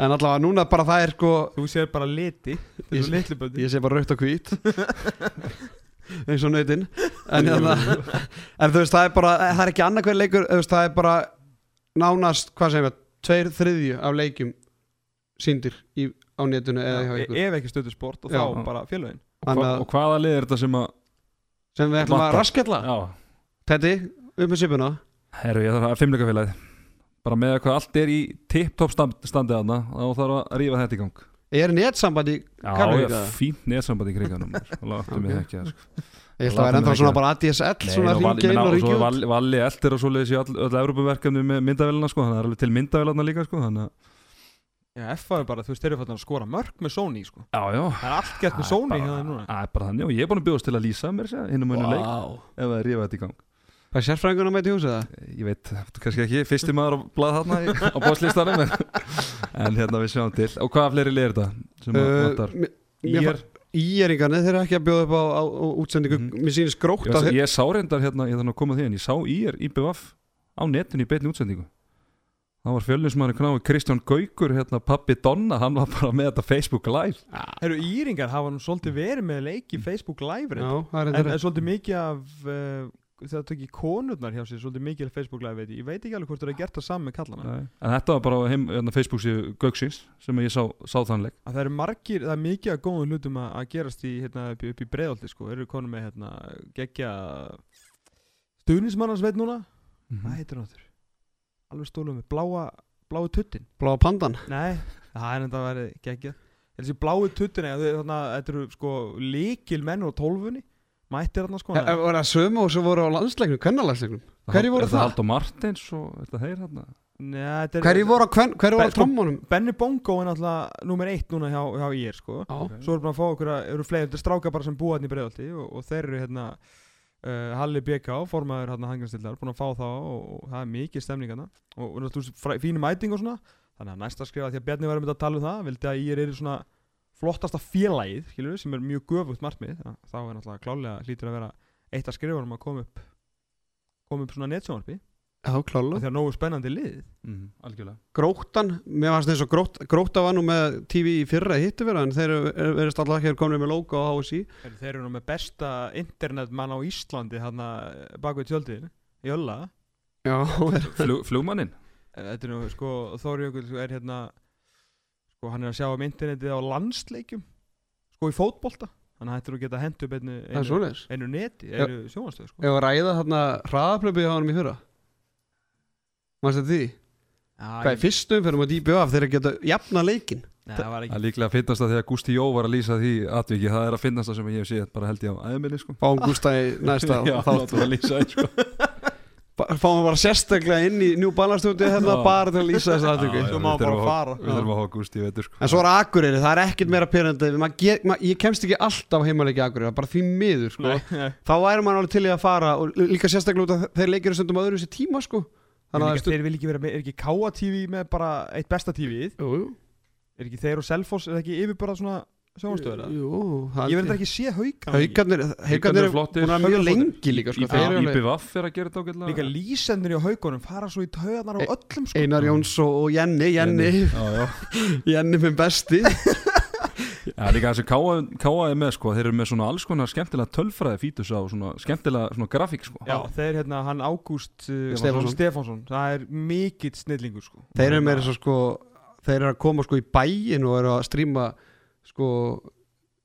en allavega núna bara það er sko þú sér bara liti, þetta er Ég- svo litlu böndi ég sé bara raukt og hvít eins og nöytin en, hérna, en þú veist það er bara það er ekki annað hver leikur þú veist, það er bara nánast, hvað segir við tveir þriðju af leikjum síndir í, á netinu eða hjá ykkur. ef ekki stöðu sport og Já. þá bara félögin. Og, hva, og hvaða lið er þetta sem að sem við ætlum að raskella. Já, Teddy, upp með sipuna herru ég þarf að fimmleikafélagið bara með hvað allt er í tipptopp stand, standið aðna þá þarf að rífa þetta í gang er netsambandi já, fínt neðsamband í kriganum og láttu mig ekki það sko. ég ætla að vera ennþá svona bara ADSL svona og ringja inn og svo ringja út Valli, Valli eldir og svoleiðis í öll, öll Európaverkefni með myndavélina sko, þannig að það er alveg til myndavélarna líka sko, þannig að Já, F er bara, þú veist, þeir eru fættan að skora mörg með Sony sko. já, já. Það er allt gert með Sony bara- hjá þeim núna. Það er bara þannig og ég er búin að bjóðast til að lýsa mér sér innum önnu leik wow. ef það er rífa þetta í gang hvað er sérfræðinguna með til húsið það? Ég veit, kannski ekki, fyrsti maður á blað þarna í, á bóðslistanum en, en hérna við sjáum til. Og hvaða fleiri er þetta sem að vantar? Ír, Íeringarnir, þeir eru ekki að bjóða upp á, á, á útsendingu. Mhm. mér sýnist grótt ég, að þeir ég sá reyndar hérna, ég þannig að koma því en ég sá Ír í BVF á netinu í beinni útsendingu. Það var fjölninsmaður knái Kristján Gaukur hérna pappi Donna, hann var bara með þetta Facebook Live. Herru, Íringar hafa nú svolítið verið með leiki Facebook Live það er en svolítið mikið af uh, það tökir konurnar hjá sér svolítið mikið af Facebook Live veit ég, ég veit ekki alveg hvort það er gert það saman með kallana. Nei. en þetta var bara á heim, hérna, Facebook síðu Gauksins sem ég sá, sá þannleik. Að það eru margir, það er mikið af góðum hlutum að, að gerast í, hérna, upp, í- í breiðolti sko, eru konur með hérna, geggja stuðnismannans veit núna. Hvað heitir hann áttur? alveg stólum með bláa, bláu tuttin. Bláa pandan. Nei, það er enda að vera geggjað. Þessi bláu tuttin, þetta eru sko líkil menn og tólfunni mættir þarna sko Það hann- var það sömu og svo voru á landsleiknum, kvennalagsleiknum? Hverjir voru er það? Halldór Martins og er þetta þeir hérna Nei, þetta er- Hverju voru á, hvern, hverju voru á trommunum? Benny Bongo er náttúrulega nummer eitt núna hjá, hjá IR sko. Já, Svo eru bara að fá okkur að, eru fleiri, þetta er strákar bara sem búa hérna í breiðalti og, og þeir eru hérna uh, Halli BK, formaður hérna hanganstillar, búin að fá þá og, og það er mikið stemning hérna. Og, og náttúrulega fínu mæting og svona. Þannig að næsta skrifa því að Bjarni var að tala um það vildi að IR eru svona flottasta félagið, skilur sem er mjög göfugt markmið, ja, þá er náttúrulega klálega hlýtur að vera eitt að skrifa um að koma upp koma upp svona netsjónarpi já klála því að nógu spennandi lið. Mm, algjörlega. Gróttan, mér fannst eins og grótt, Gróta var nú með TV í fyrra hittu vera en þeir eru verið alltaf ekki komin með logo á HSI Þeir, þeir eru nú með besta internetmann á Íslandi hérna bak við tjöldin. Í Ölla Já, Flug, Flugmannin Eh, Þetta er nú sko Þóri Jökull er hérna sko hann er að sjá um internetið á landsleikjum sko í fótbolta. Þannig að þetta er að geta hendt upp einu, Það einu, einu neti, einu sjónastöð sko. Ef að ræða þarna hraðaplöpið hjá hann í fyrra? Mannstu þetta því? Hvað er fyrstum fyrir maður dýpið af þegar geta jafna leikin Nei, það var Það ekki er líklega að finnast það þegar Gusti Jó var að lýsa því atviki, það er að finnast það sem ég hef séð bara held ég á æðminni sko. Fáum Gústa í næsta Já, þátt. látum að lýsa því sko Fáum bara sérstaklega inn í New Balance stúdíu hérna bara til að lýsa þessu aðtöku við þurfum að- fara. Við þurfum að hafa Gusti í veitur sko En svo er Akureyri, það er ekkert meira pyrrandi Ég kemst ekki alltaf heimaleiki Akureyri er bara því miður sko. Nei, nei. Þá væri maður alveg til í að fara og líka sérstaklega út að þeir leikir stundum öðru sér tíma sko. Þannig að þeir vil ekki vera með, er ekki Káa TV með bara eitt besta jú. er ekki þeir og Selfoss, er ekki yfir bara svona sjónastöður ég þetta ekki sé haugan eru er flottir. að mjög lengi líka sko. IPVF er að gera þetta ágætlega. Líka lýsendur í haugunum fara svo í taugarnar á E- öllum sko. Einar Jóns og Jenny Jenny, Já, já. Jenny minn besti. Já, líka þessi Káa Káa er með sko, þeir eru með svona alls konar skemmtilega tölfræði fítus á svona skemmtilega svona grafík sko. Já, þeir hérna, hann Ágúst uh, Stefánsson. Stefánsson, það er mikill snillingur sko. Þeir eru meira svo sko Þeir eru að koma sko í bæin og eru að stríma sko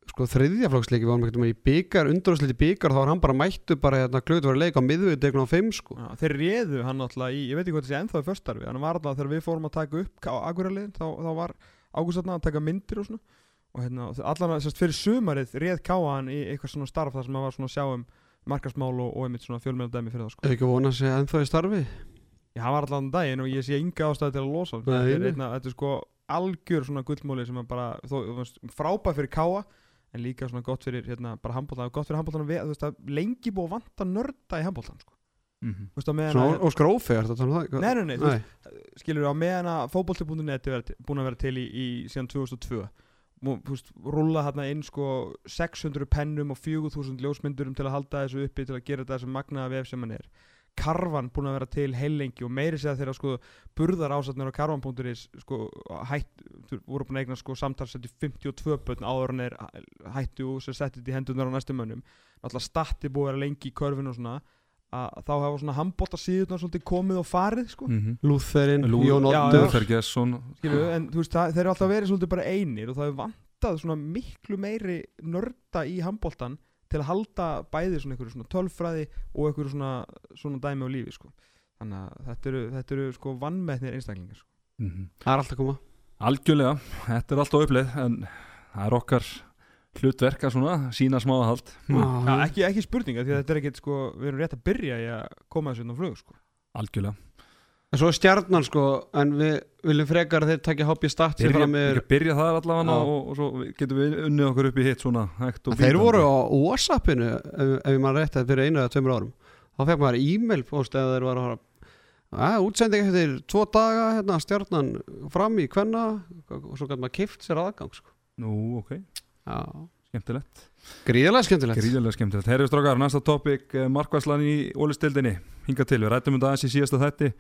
sko þriðjaflokksleiki við varum ekkert með í byggar undurúsliti byggar þá var hann bara mættu bara hérna glöðu var að leika á miðvið degnum á fimm sko Já, þeir réðu hann alltaf í, ég veit ekki hvað þessi ennþá í förstarfi, hann var alltaf þegar við fórum að taka upp á Akureyliðin, þá, þá var Ágúst þarna að taka myndir og svona og hérna, allan að, sérst, fyrir sumarið réð káa hann í eitthvað svona starf þar sem hann var svona að sjá um markasmál og, og einmitt svona fjölmjöld dæmi fyrir það sko. Ef ekki að vona sig ennþá í starfi Já, hann var allan daginn og ég sé enga ástæði til að losa hann. Nei, þetta er sko algjör svona gullmóli sem er bara þó, þú veist, frábæð fyrir káa en líka svona gott fyrir hérna, bara handbóltan gott fyrir handbóltan að veist, að lengi búið að vanta nörda í handbóltan sko. Mhm. Þú veist, á meðan Svona að- Óskar Ófegar þetta um það Nei, nei, nei, þú nei. skilur á meðan að fótbolti.net er búin að vera til í, í síðan 2002 Mú, þú veist, rúlla hérna inn sko 600 pennum og 4000 ljósmyndurum til að halda þessu uppi til að gera þetta sem magnaða vef sem hann er Karvan búin að vera til heilengi og meiri segja þeirra sko burðar ásatnir á karvan.is sko hætt, þú voru búin að eigna sko samtalsett í 52 börn áður en er hættu og sem setti þetta í hendunar á næstum mönnum. Náttúrulega statti búið að vera lengi í körfinu og svona að þá hafa svona handbólta síðurnar svolítið komið og farið sko. Mhm. Lúþerinn, Lú- Jón Oddur. Lúþer Gesson Skilu, en þú veist, það, þeir eru alltaf verið svolítið bara einir og það hefur vantað svona miklu meiri nörda í handbóltan til að halda bæði svona einhverju svona tölfræði og einhverju svona, svona dæmi á lífi sko. þannig að þetta eru, þetta eru sko vannmettnir einstaklingar sko. Mhm. Það er alltaf að koma Algjörlega, þetta er alltaf uppleið en það er okkar hlutverk að svona sína smáðahald ja, Já, ekki, ekki spurninga því að þetta er ekkit sko, við erum rétt að byrja í að koma þessu inn á flug sko. Algjörlega En svo stjarnan sko En við viljum frekar að þeir takja hobby stat sér Byrja, fram með byrja, það allavega og, og svo getum við unnið okkur upp í hitt svona hægt og Þeir voru á Whatsappinu ef, ef maður rétt að fyrir einu eða tveimur árum. Þá fekk maður e-mail post eða þeir var að að útsending eftir tvo daga hérna, stjarnan fram í kvenna og svo gæti maður kift sér aðgang sko. Nú, ok, Já, skemmtilegt. Gríðarlega skemmtilegt. Gríðarlega skemmtilegt. Herri strókar, næsta topic Markvæslan í ólistildinni Hinga til, við rættum um þetta aðeins í síðasta þætti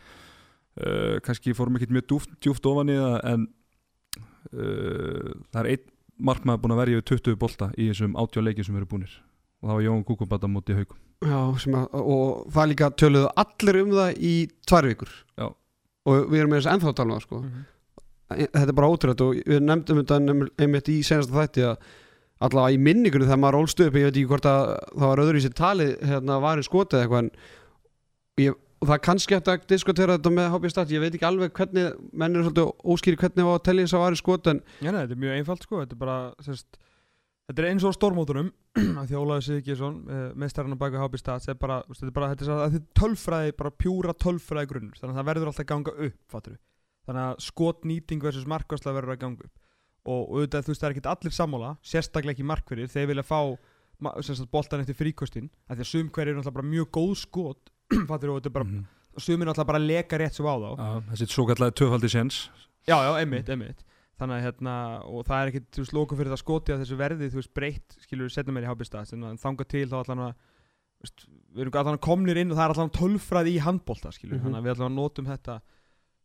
uh, kannski fórum ekki mjög djúft, djúft ofan í það en uh, það er einn markmaður búin að verja yfir 20 bolta í þessum 80 leikið sem eru búnir og það var Jón Kúkumbata mútið haugum Já, sem að, og það líka töluðu allir um það í tvær vikur Já. og við erum með þess að ennþá tala um það sko. þetta er bara ótrúlega og við nefndum þetta einmitt í senasta þætti að allavega í minningunum þegar maður ólst upp ég veit ekki hvort að það var öðru í sér talið hérna var í skotið eitthvað en ég, og það er kannski hægt að diskutera þetta með Start, ég veit ekki alveg hvernig menn eru svolítið óskýri hvernig var að telja þess að var í skotið en Já, nei, þetta er mjög einfalt sko, þetta er bara sérst, þetta er eins og stórmótunum að þjólaði Sigurgesson, uh, mestarinn á baka HB Stats, er bara, þú veist, þetta er þetta er, þetta er tölfræði, bara pjúra tölfræði grunnur. Þannig að það verður alltaf að ganga upp, fattur þannig að skotnýting versus markværsla verður að ganga upp. Og og auðvitað, þú veist, það er ekkert allir sammála sérstaklega ekki markverðir, boltan eftir fríkostin því að sum hverju eru náttúrulega mjög góð skot fattur, og þetta er bara, Mhm. og sum er náttúrulega bara leka rétt svo á þá. Já, þessi svo kallega töfaldi séns. Já, já, einmitt, einmitt. Þannig að hérna, og það er ekkit, þú veist, lóku fyrir það skoti að þessu verði, þú veist, breytt, skilur við setna meir í hábistast, en þanga til þá allan að, þú veist, við erum allan að komnir inn og það er allan tölfræði í handbolta, skilur við, Mhm. þannig að við allan að notum þetta,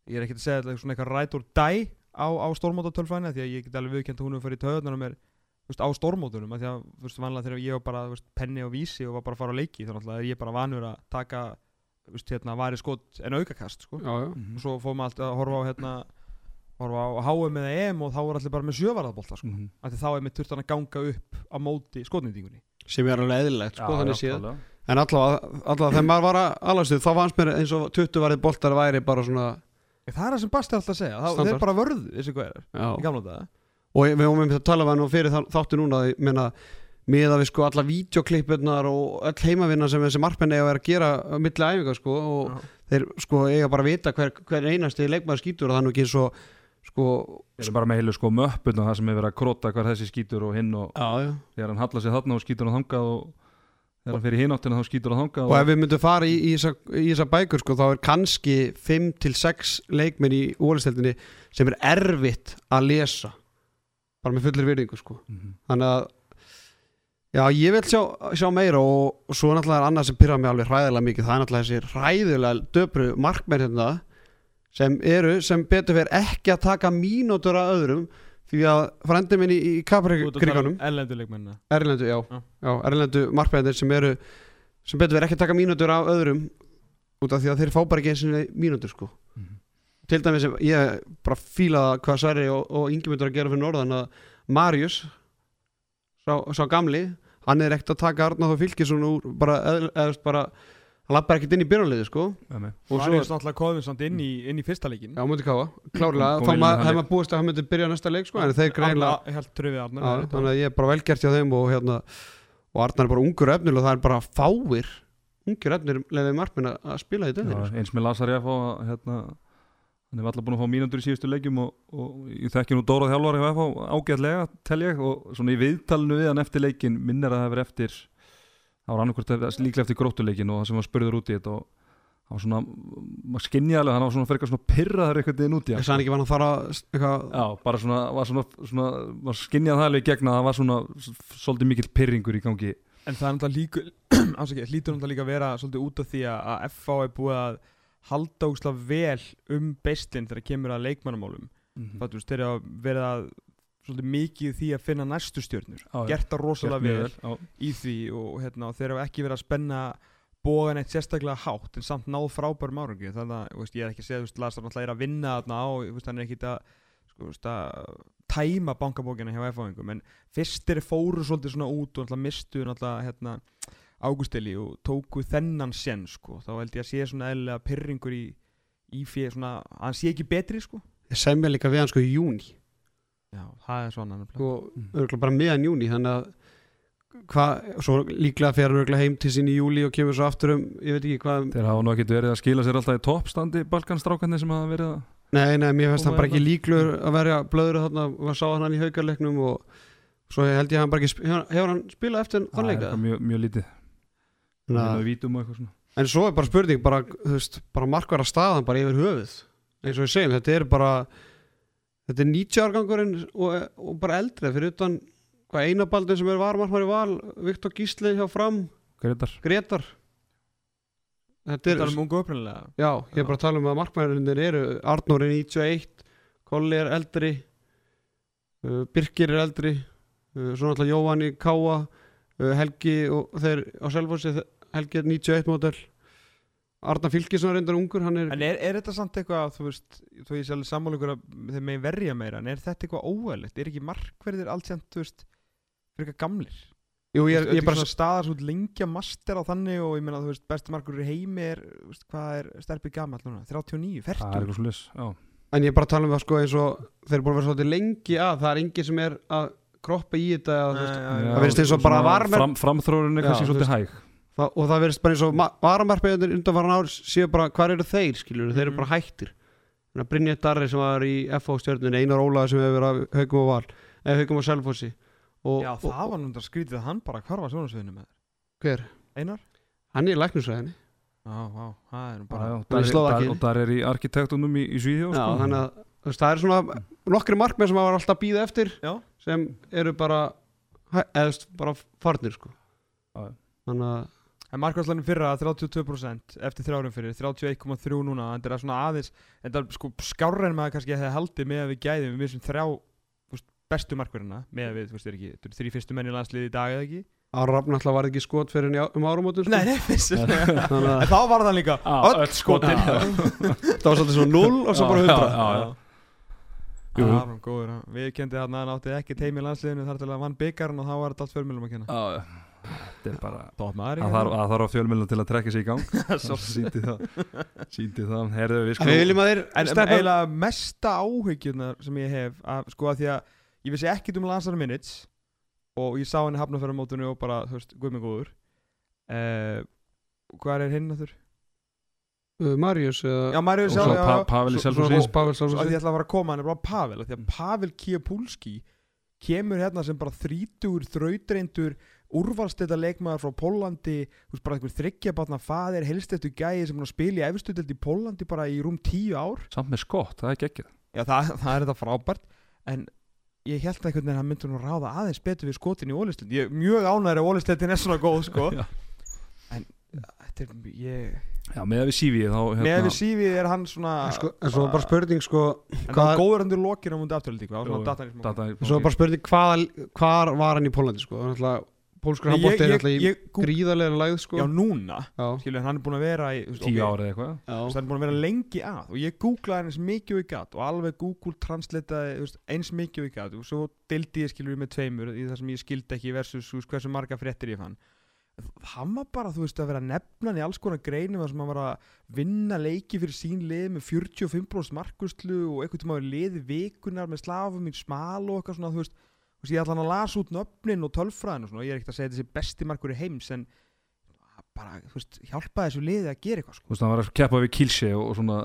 ég er ekkit að segja þetta er svona eitthvað ræt or die á, á stórmóta tölfræðina, því að ég get alveg viðkjent að hún farið í töðunar mér, þú veist, á stórmótunum, að því að, þú veist, vanlega þegar ég var bara, veist, penni og vísi og var bara að fara á leiki, þannig að ég bara vanur að taka, veist, hérna, vari skot en aukakast, sko. Já, já. Mhm. og svo fórum við alltaf að horfa á hérna horfa á HM eða EM og þá er allir bara með sjövarðabolta sko. Af því þá er með þurft hann að ganga upp á móti skotnýtingunni. Sem er alveg eðlilegt sko, Já, en allavega, allavega þegar maður var að alastuð þá fannst mér eins og 20 varðið boltar væri bara svona það er það sem Basti er alltaf segja það, þeir bara er í gamla daga og við höfum um þetta tala við nú fyrir þá- þáttu núna ég meina miða við sko alla vídeoklippunar og öll heimavinna sem þessi markmenn eiga að vera að gera milli æfinga sko og Já. þeir sko eiga bara að vita hver, hver einasti leikmaður skýtur og það er nú ekki svo sko Við erum bara með heilu sko möppuna það sem er verið að króta hver þessi skítur og hinn og já, þegar hann hallar sig þarna og skítur hann þangað og þegar hann fyrir hináttina þá skítur hann þangað og ef við myndum fara í, í, þessa, í þessa bækur sko þá er kannski 5-6 leikmenn í ólisteldinni sem er erfitt að lesa bara með fullir virðingu sko Mhm. þannig að já ég vil sjá, sjá meira og, og svo náttúrulega er annað sem pyrra mig alveg hræðilega mikið það er náttúrulega þessi hræðilega döpru markmenn hérna sem eru sem betur fyrir ekki að taka mínútur að öðrum því að frendi minn í, í Kapri-kriganum Erlenduleikmenna Erlendu, já, Já. já Erlendu markmennir sem eru sem betur verið ekki að taka mínútur af öðrum út af því að þeir fá bara ekki eins og mínútur sko Mhm. Til dæmis sem ég bara fíla hvað Sverri og, og Ingi myndur að gera fyrir norðan að Marius sá, sá gamli hann er ekkert að taka Arnáð og Fylkisson úr bara, eð, eða, bara hann lappar ekkert inn í byrjanliði sko. Mig. og og hann er náttúrulega samt inn í, inn í fyrsta leikin já, mútið káa, klárlega Og þá hann hefði maður búist að hann myndi byrja næsta leik sko en þeir greinlega þannig að ég er bara velgert hjá þeim og hérna og Arnar er bara ungur efnil og það er bara fáir ungir efnir leðið markminn að spila í Já, döðinni eins með fá að, hérna, hann er alltaf búin að fá mínútur í síðustu leikjum og, og ég þekki nú Dórað Hjálvar hjá FH ágætlega tel ég og svona í viðtalinu við hann eftir leikin minnir að það hefur eftir það var annarkvort líklega eftir gróttuleikin og það sem var spurður út í þetta og hann var svona, maður skinja alveg hann var svona fyrir eitthvað svona pyrraður eitthvað inn út í hann. Þess að hann ekki var að fara eitthvað Já, bara svona, var svona, svona var skinjað það alveg í gegn að það var svona svolítið mikill pyrringur í gangi. En það er náttúrulega líka Ásaki, hlýtur náttúrulega líka að vera svolítið út af því að, að FH er búið að halda ógslag vel um beislinn þegar kemur að leikmannamálum mm. Það þú veist, þeir eru að vera svolítið mikið því að finna næstu stjörnur Já, já. Gert það rosalega mjög vel já. í því og, hérna, þeir eru ekki verið að spenna bógan eitt sérstaklega hátt en samt náð frábærum árangi þannig að veist, ég er ekki að segja veist, Lars er að vinna þarna á hann er ekki að, sko, að tæma bankabókina hjá F-fáingum en fyrstir fóru svolítið svona út og mistu hérna, Águsteli og tóku þennan sen sko, þá held ég að sé svona eðlilega pyrringur í, í fyrir svona að hann sé ekki betri sko. Ég semja líka við hann sko í júni Já, það er svona og Mm. örgulega bara meðan júni þannig að hvað, svo líklega fer hann örgulega heim til sín í júli og kemur svo aftur um, ég veit ekki hvað Þeir hafa nú ekkert verið að skila sér alltaf í toppstandi Balkanstrákarnir sem hafa verið að Nei, nei, mér finnst hann bara hérna- ekki líklegur að verja blöður þarna maður sá hann í haukarleiknum og svo held ég að hann bara ekki hefur, hann spilað eftir Það þann er leika eitthvað mjög, mjög lítið En svo er bara spurning bara, veist, bara markvara staðan bara yfir höfuð. Eins og við segjum, þetta er bara þetta er 90 árgangurinn og, og bara eldri fyrir utan hvað einabaldin sem er varmarmar í val Viktor Gísli hjá fram, Gretar Gretar Þetta er, um já, ég er bara að tala um að markmærinir eru Arnór er 91, Kolli er eldri uh, Birkir er eldri uh, svo náttúrulega Jóhann í Káa uh, Helgi og þeir á Selfossi Helgi er 91 mótel Arna Fylkisson er reyndar ungur hann er, En er, er þetta samt eitthvað, þú veist, þú veist alveg sammálugur að þeir megi verja meira, en er þetta eitthvað óæðilegt? Er ekki markverðir allt sem, þú veist, fyrir eitthvað gamlir? jú, ég er, ég er bara staðar svo lengja master á þannig og ég meina, þú veist, besti markur í heimi er, veist, hvað er sterfið gamall núna? 39, Það er 40? eitthvað svo lis Já, en ég er bara að tala um það sko eins og þeir eru búin að vera svolítið lengi að það er engin sem er að kroppa í þetta það virðist eins og bara varmer- fram, Framþrórin er kannski svolítið hæg það, og það verðist bara eins og varamarpeðunir undan varan ár séu bara hvað eru þeir skilur, þeir eru Mhm. bara hættir Þannig að Brynja Darri sem var í FH stjörnun Einar Ólaði sem hefur verið að haugum og val eða haugum og selfossi og, Já, og, það var núndar skrítið að hann bara hvarfa sjónasviðinu með þér. hver? Einar? Hann er í læknusræðinni það Og það er í arkitektunum í, í Svíðjó Já, sko. það er svona nokkri markmenn sem hafa alltaf býða eftir Já. sem eru bara veist, bara farnir sko. Já. þannig að En markværslanum fyrra 32% eftir þrjárum fyrir 31,3 núna þetta er svona aðeins þetta er sko skárra en maður kannski hefði haldið með að við gæðum við vissum þrjá veist, bestu markverðina með að við, þú veist, er ekki þrý fyrstu menn í landsliði í dag eða ekki? Ára Rafn alltaf var ekki skot fyrir henni um árumótum sko. Nei, nei, En að þá var það líka öll öll skotin. það var svolítið svona 0 og svo bara 100 Já, já, já. Jú. Aron, góður, hann- við kendi hann að hann átti ekki teimi í landsliðinu þar til að vann byggarn og þá var þetta allt fjölmjölum að kenna. Já, þetta er bara maður Það þarf, fjölmjölum til að trekja sig í gang. Sýndi það. Sýndi það. Herðu við sko að En eiginlega mesta áhyggjunar sem ég hef að, sko að því að ég vissi ekkit um Lansar Minutes og ég sá henni hafnafjörðamótinu og bara, þú veist, guð mig góður. Uh, Hvað er hinn að þurr? uh, Marius eða Já, Marius Og já, pa já Pavel í svo Pavel Svo að Sálfsson ég ætla að fara að koma hann er bara Pavel af því að Pavel Kiepulski kemur hérna sem bara þrítur þrautreindur úrvalstæta leikmaður frá Pólandi þú veist bara einhver þryggjabatna faðir helst eftir gæði sem er að spila í efstudeld í Pólandi bara í rúm tíu ár. Samt með skott, það er geggjað. Já, það, það er þetta frábært en ég held að einhvern veginn hann myndi nú ráða aðeins betur við skotin í Ólistund ég er mjög ánæður ef Ólistundin er svona góð sko. En þetta er ég, Já, með að við sífið þá með hérna, við sífið er hann svona En sko, en svo er bara spurning sko en hvað- hann góður undir lokinu á múndi afturhaldi Svo er bara spurning hvað, hvar var hann í Pólandi sko? Náttúrulega Pólskur Nei, handbólti er gú- gríðarlega lægð sko. Já núna. Já, skilur hann er búin að vera í veist, Tíu ok, ára eða eitthvað. Hann er búin að vera lengi að. Og ég googlaði eins mikið og ég gat. Og alveg Google translitaði eins mikið og ég gat. Og svo dildi ég skilur með tveimur í það sem ég skildi ekki versus hversu marga fréttir ég fann. Hann var bara þú veist að vera að nefna hann í alls konar greinum þar sem hann var að vinna leiki fyrir sín lið með 45% markuslu og einhvern tíma var liði vikunar með slafum í smal og eitthvað svona þú veist, veist ég ætla hann að lasa út nöfnin og tölfræðin og svona og ég er ekkert að segja þessi besti markur í heims en bara, þú veist, hjálpa þessu liði að gera eitthvað sko. Þú veist, hann var að keppa við Kilse og, og svona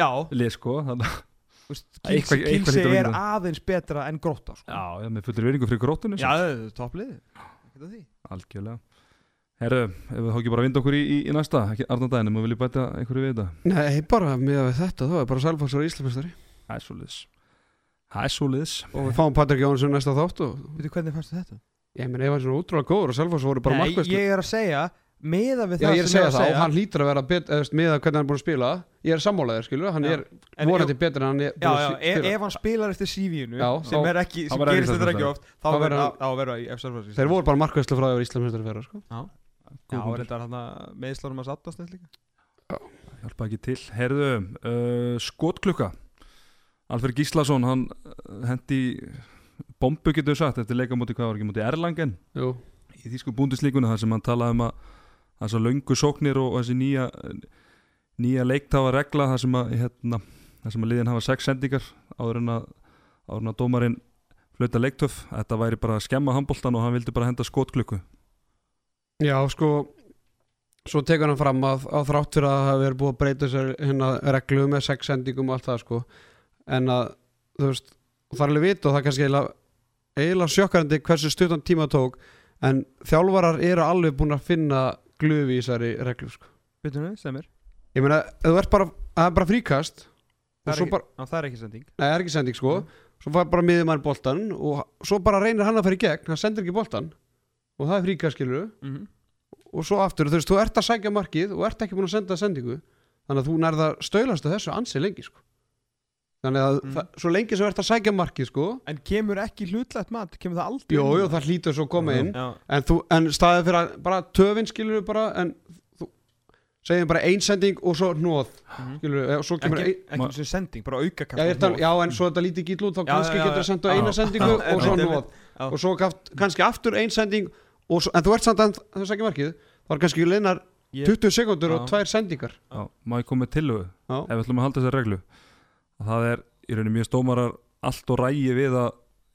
Já, lið sko þannig, að- Kilsi, Kilsi er aðeins betra en gróta sko. Já, já, með fullir veringu fyrir grótunni já það er topplið Ekkert að því. Algjörlega. Herru, ef við þá ekki bara vinda okkur í, í, í næsta Arnardaginn, maður vilja bæta einhverju við þetta? Nei, bara með við þetta, þá er bara Selfoss og Íslamestari er liðs Það er svo liðs og við fáum Patrik Jónsson næsta þátt og Veitu hvernig fannst þetta? ég ef hann er svona útrúlega góður og Selfoss voru bara markvæslu ég er að segja meða við Já, það ég er að sem segja það og hann hlýtur að vera bet, eða, með að hvernig hann er búin að spila. Ég er sammálaðir, skilur, hann Já. er vorandi betur en hann er Já, búinn já, að ef, spila. ef hann spilar eftir CV-inu Já, sem er ekki, sem gerist þetta ekki oft þá verður að vera í eftir þeir voru bara markvæslu frá Alfred Gíslason, hann uh, hendi bombu getur við sagt eftir leika múti hvað var ekki múti Erlangen? Jú, í þýsku búndislíkunni þar sem hann talaði um að þessar löngu sóknir og þessi nýja nýja leiktafa regla þar sem að hérna, þar sem að liðin hafa sex sendingar áður en að, áður en að dómarinn flauta leiktöf, þetta væri bara að skemma handboltan og hann vildi bara henda skotklukku já, sko svo tekur hann fram að, að þrátt fyrir að það verið búið að breyta þessar hérna reglu með sex sendingum og allt það sko en að, þú veist, það er alveg vit og það er kannski eiginlega, sjokkarandi hversu stuttan tíma tók en þjálfarar eru alveg búin að finna glufi í þessari reglu sko. Veitu nú, semir ég meina, það er bara fríkast Það er ekki- bara, Já, það er ekki sending. Nei, það er ekki sending sko. Svo fær bara miður maður boltan og svo bara reynir hann að fara í gegn, hann sendir ekki boltan og það er fríkast skilur mm -hmm. og svo aftur, þú veist, þú ert að sækja markið og ert ekki búin að senda sendingu þannig að þú nærða stöylast að þessu ansi lengi sko. Þannig að Mm. það, svo lengi sem þú ert að sækja markið sko, En kemur ekki hlutlægt mat, kemur það aldrei jú, inn? jú, það hlýtur svo að koma inn Já, en, þú, en staðið fyrir að bara töfin skilur bara en þú segjum bara ein sending og svo hnóð mhm. skilur, og svo kemur Ekki, ein, ekki sem sending, bara auka já, ég er tal, já, en svo þetta lítið gíl út þá Já, kannski já, getur já, það já. eina sendingu Já, og svo Já. og svo gaft, kannski aftur ein sending og svo, en þú ert samt að það sækja markið þá er kannski leinar Ég- 20 sekundur og Já. tvær sendingar Já, má ég koma með tillögu já, ef við ætlum að halda þessar reglu það er í rauninni mjög stómarar allt og rægi við að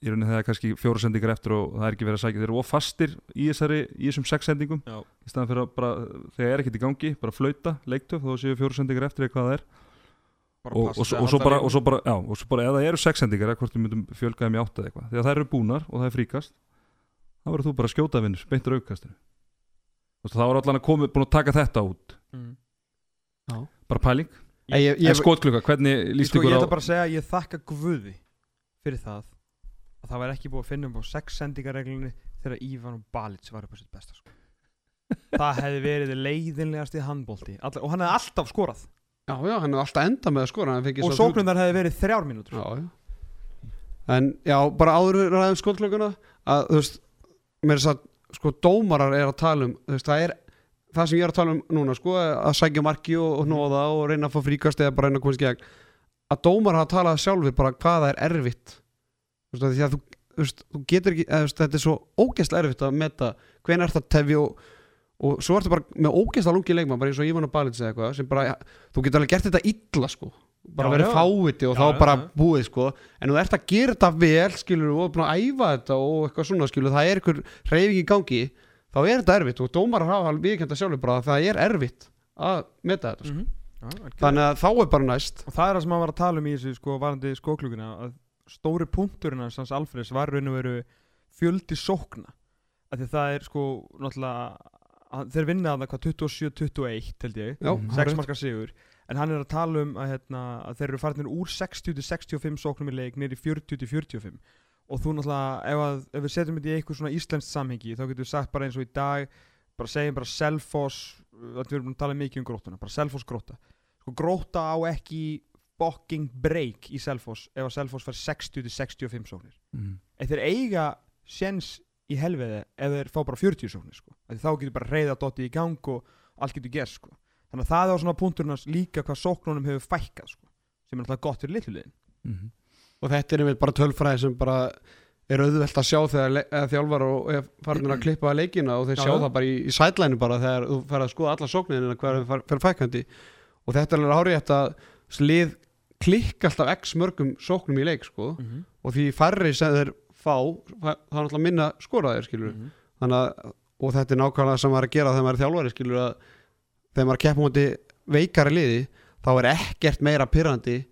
í rauninni það er kannski fjóra sendingar eftir og það er ekki verið að sækja. Þeir eru of fastir í, þessari, í þessum sex sendingum. Já. í staðan fyrir að bara þegar er ekkert í gangi bara flauta, leiktöf þá séu fjóra sendingar eftir eða hvað það er. Bara og, passa og, og, svo bara, og svo bara já, og svo bara ef það eru sex sendingar eða hvort við myndum fjölga þeim í átta eða eitthvað. Þegar það eru búnar og það er fríkast þá verður þú bara að skjóta vinnur, beintur aukastinu þá er allan að komi búin að taka þetta út. Mm. bara pæling, Ég, ég, en ég, skotklukka, hvernig líst sko, ykkur Ég á ætla bara að segja að ég þakka guði fyrir það að það var ekki búið að finna um á sex sendingarreglunni þegar Ívan og Balic var upp á sitt besta sko. það hefði verið leiðinlegast í handbólti og hann hefði alltaf skorað já, já, hann er alltaf enda með að skora og sóknundar hefði verið þrjár mínútur já, já. en já, bara áður ræðum skotklökunna að þú veist, mér er að sko dómarar er að tala um þú veist, það er það sem ég er að tala um núna sko, að sækja marki og, og nóða og reyna að fá fríkast eða bara reyna að komast í gegn. Að dómar hafa talað sjálfur bara hvað það er erfitt. Þú veist, að þú, þú, getur ekki, veist, þetta er svo ógeðslega erfitt að meta hven er það tefi og, og svo ertu bara með ógeðslega lungi leikmann bara eins og Ívan og Balins eða eitthvað sem bara, þú getur alveg gert þetta illa sko. Bara Já, verið já. fáviti og Já, þá bara búið sko. En þú ert að gera þetta vel skilur og búin að æfa þetta og eitthvað svona skilur það er einhver reyfing í gangi þá er þetta erfitt og dómar hafa viðkjönda sjálfur bara að það er erfitt að meta þetta sko. Mhm. Já, algjörlega. þannig að þá er bara næst og það er það sem hann var að tala um í þessu sko varandi skóklugina að stóri punkturinn hans Alfreds var raun og veru fjöldi sókna að það er sko náttúrulega þeir vinna að það hvað 27-21 held ég, Já, Mhm. 6 hárrétt. marka sigur en hann er að tala um að, hérna, að þeir eru farnir úr 60-65 sóknum í leik nýri 40-45 og þú náttúrulega ef, að, ef við setjum þetta í eitthvað svona íslenskt samhengi þá getum við sagt bara eins og í dag bara segjum bara Selfoss að við erum búin að tala mikið um grótuna, bara Selfoss gróta sko gróta á ekki fucking break í Selfoss ef að Selfoss fær 60-65 sóknir mm. ef þeir eiga sjens í helviði ef þeir fá bara 40 sóknir sko. Þá getur bara reyða dotti í gang og allt getur gerst sko. þannig að það er á svona punkturnas líka hvað sóknunum hefur fækkað sko. sem er alltaf gott fyrir litlulegin Mm. Og þetta er einmitt bara tölfræði sem bara er auðvelt að sjá þegar þjálfar og er farin að klippa að leikina og þeir Já, sjá já. það bara í, í sætlænu bara þegar þú fer að skoða alla sóknina hvað er fer- fækandi og þetta er alveg hárið að slið klikka alltaf x mörgum sóknum í leik sko mm -hmm. og því færri sem þeir fá það er alltaf minna skoraðir skilur Mhm. þannig að og þetta er nákvæmlega sem maður er að gera þegar maður er þjálfari skilur að þegar maður keppum múti veikari liði þá er ekkert meira pyrrandi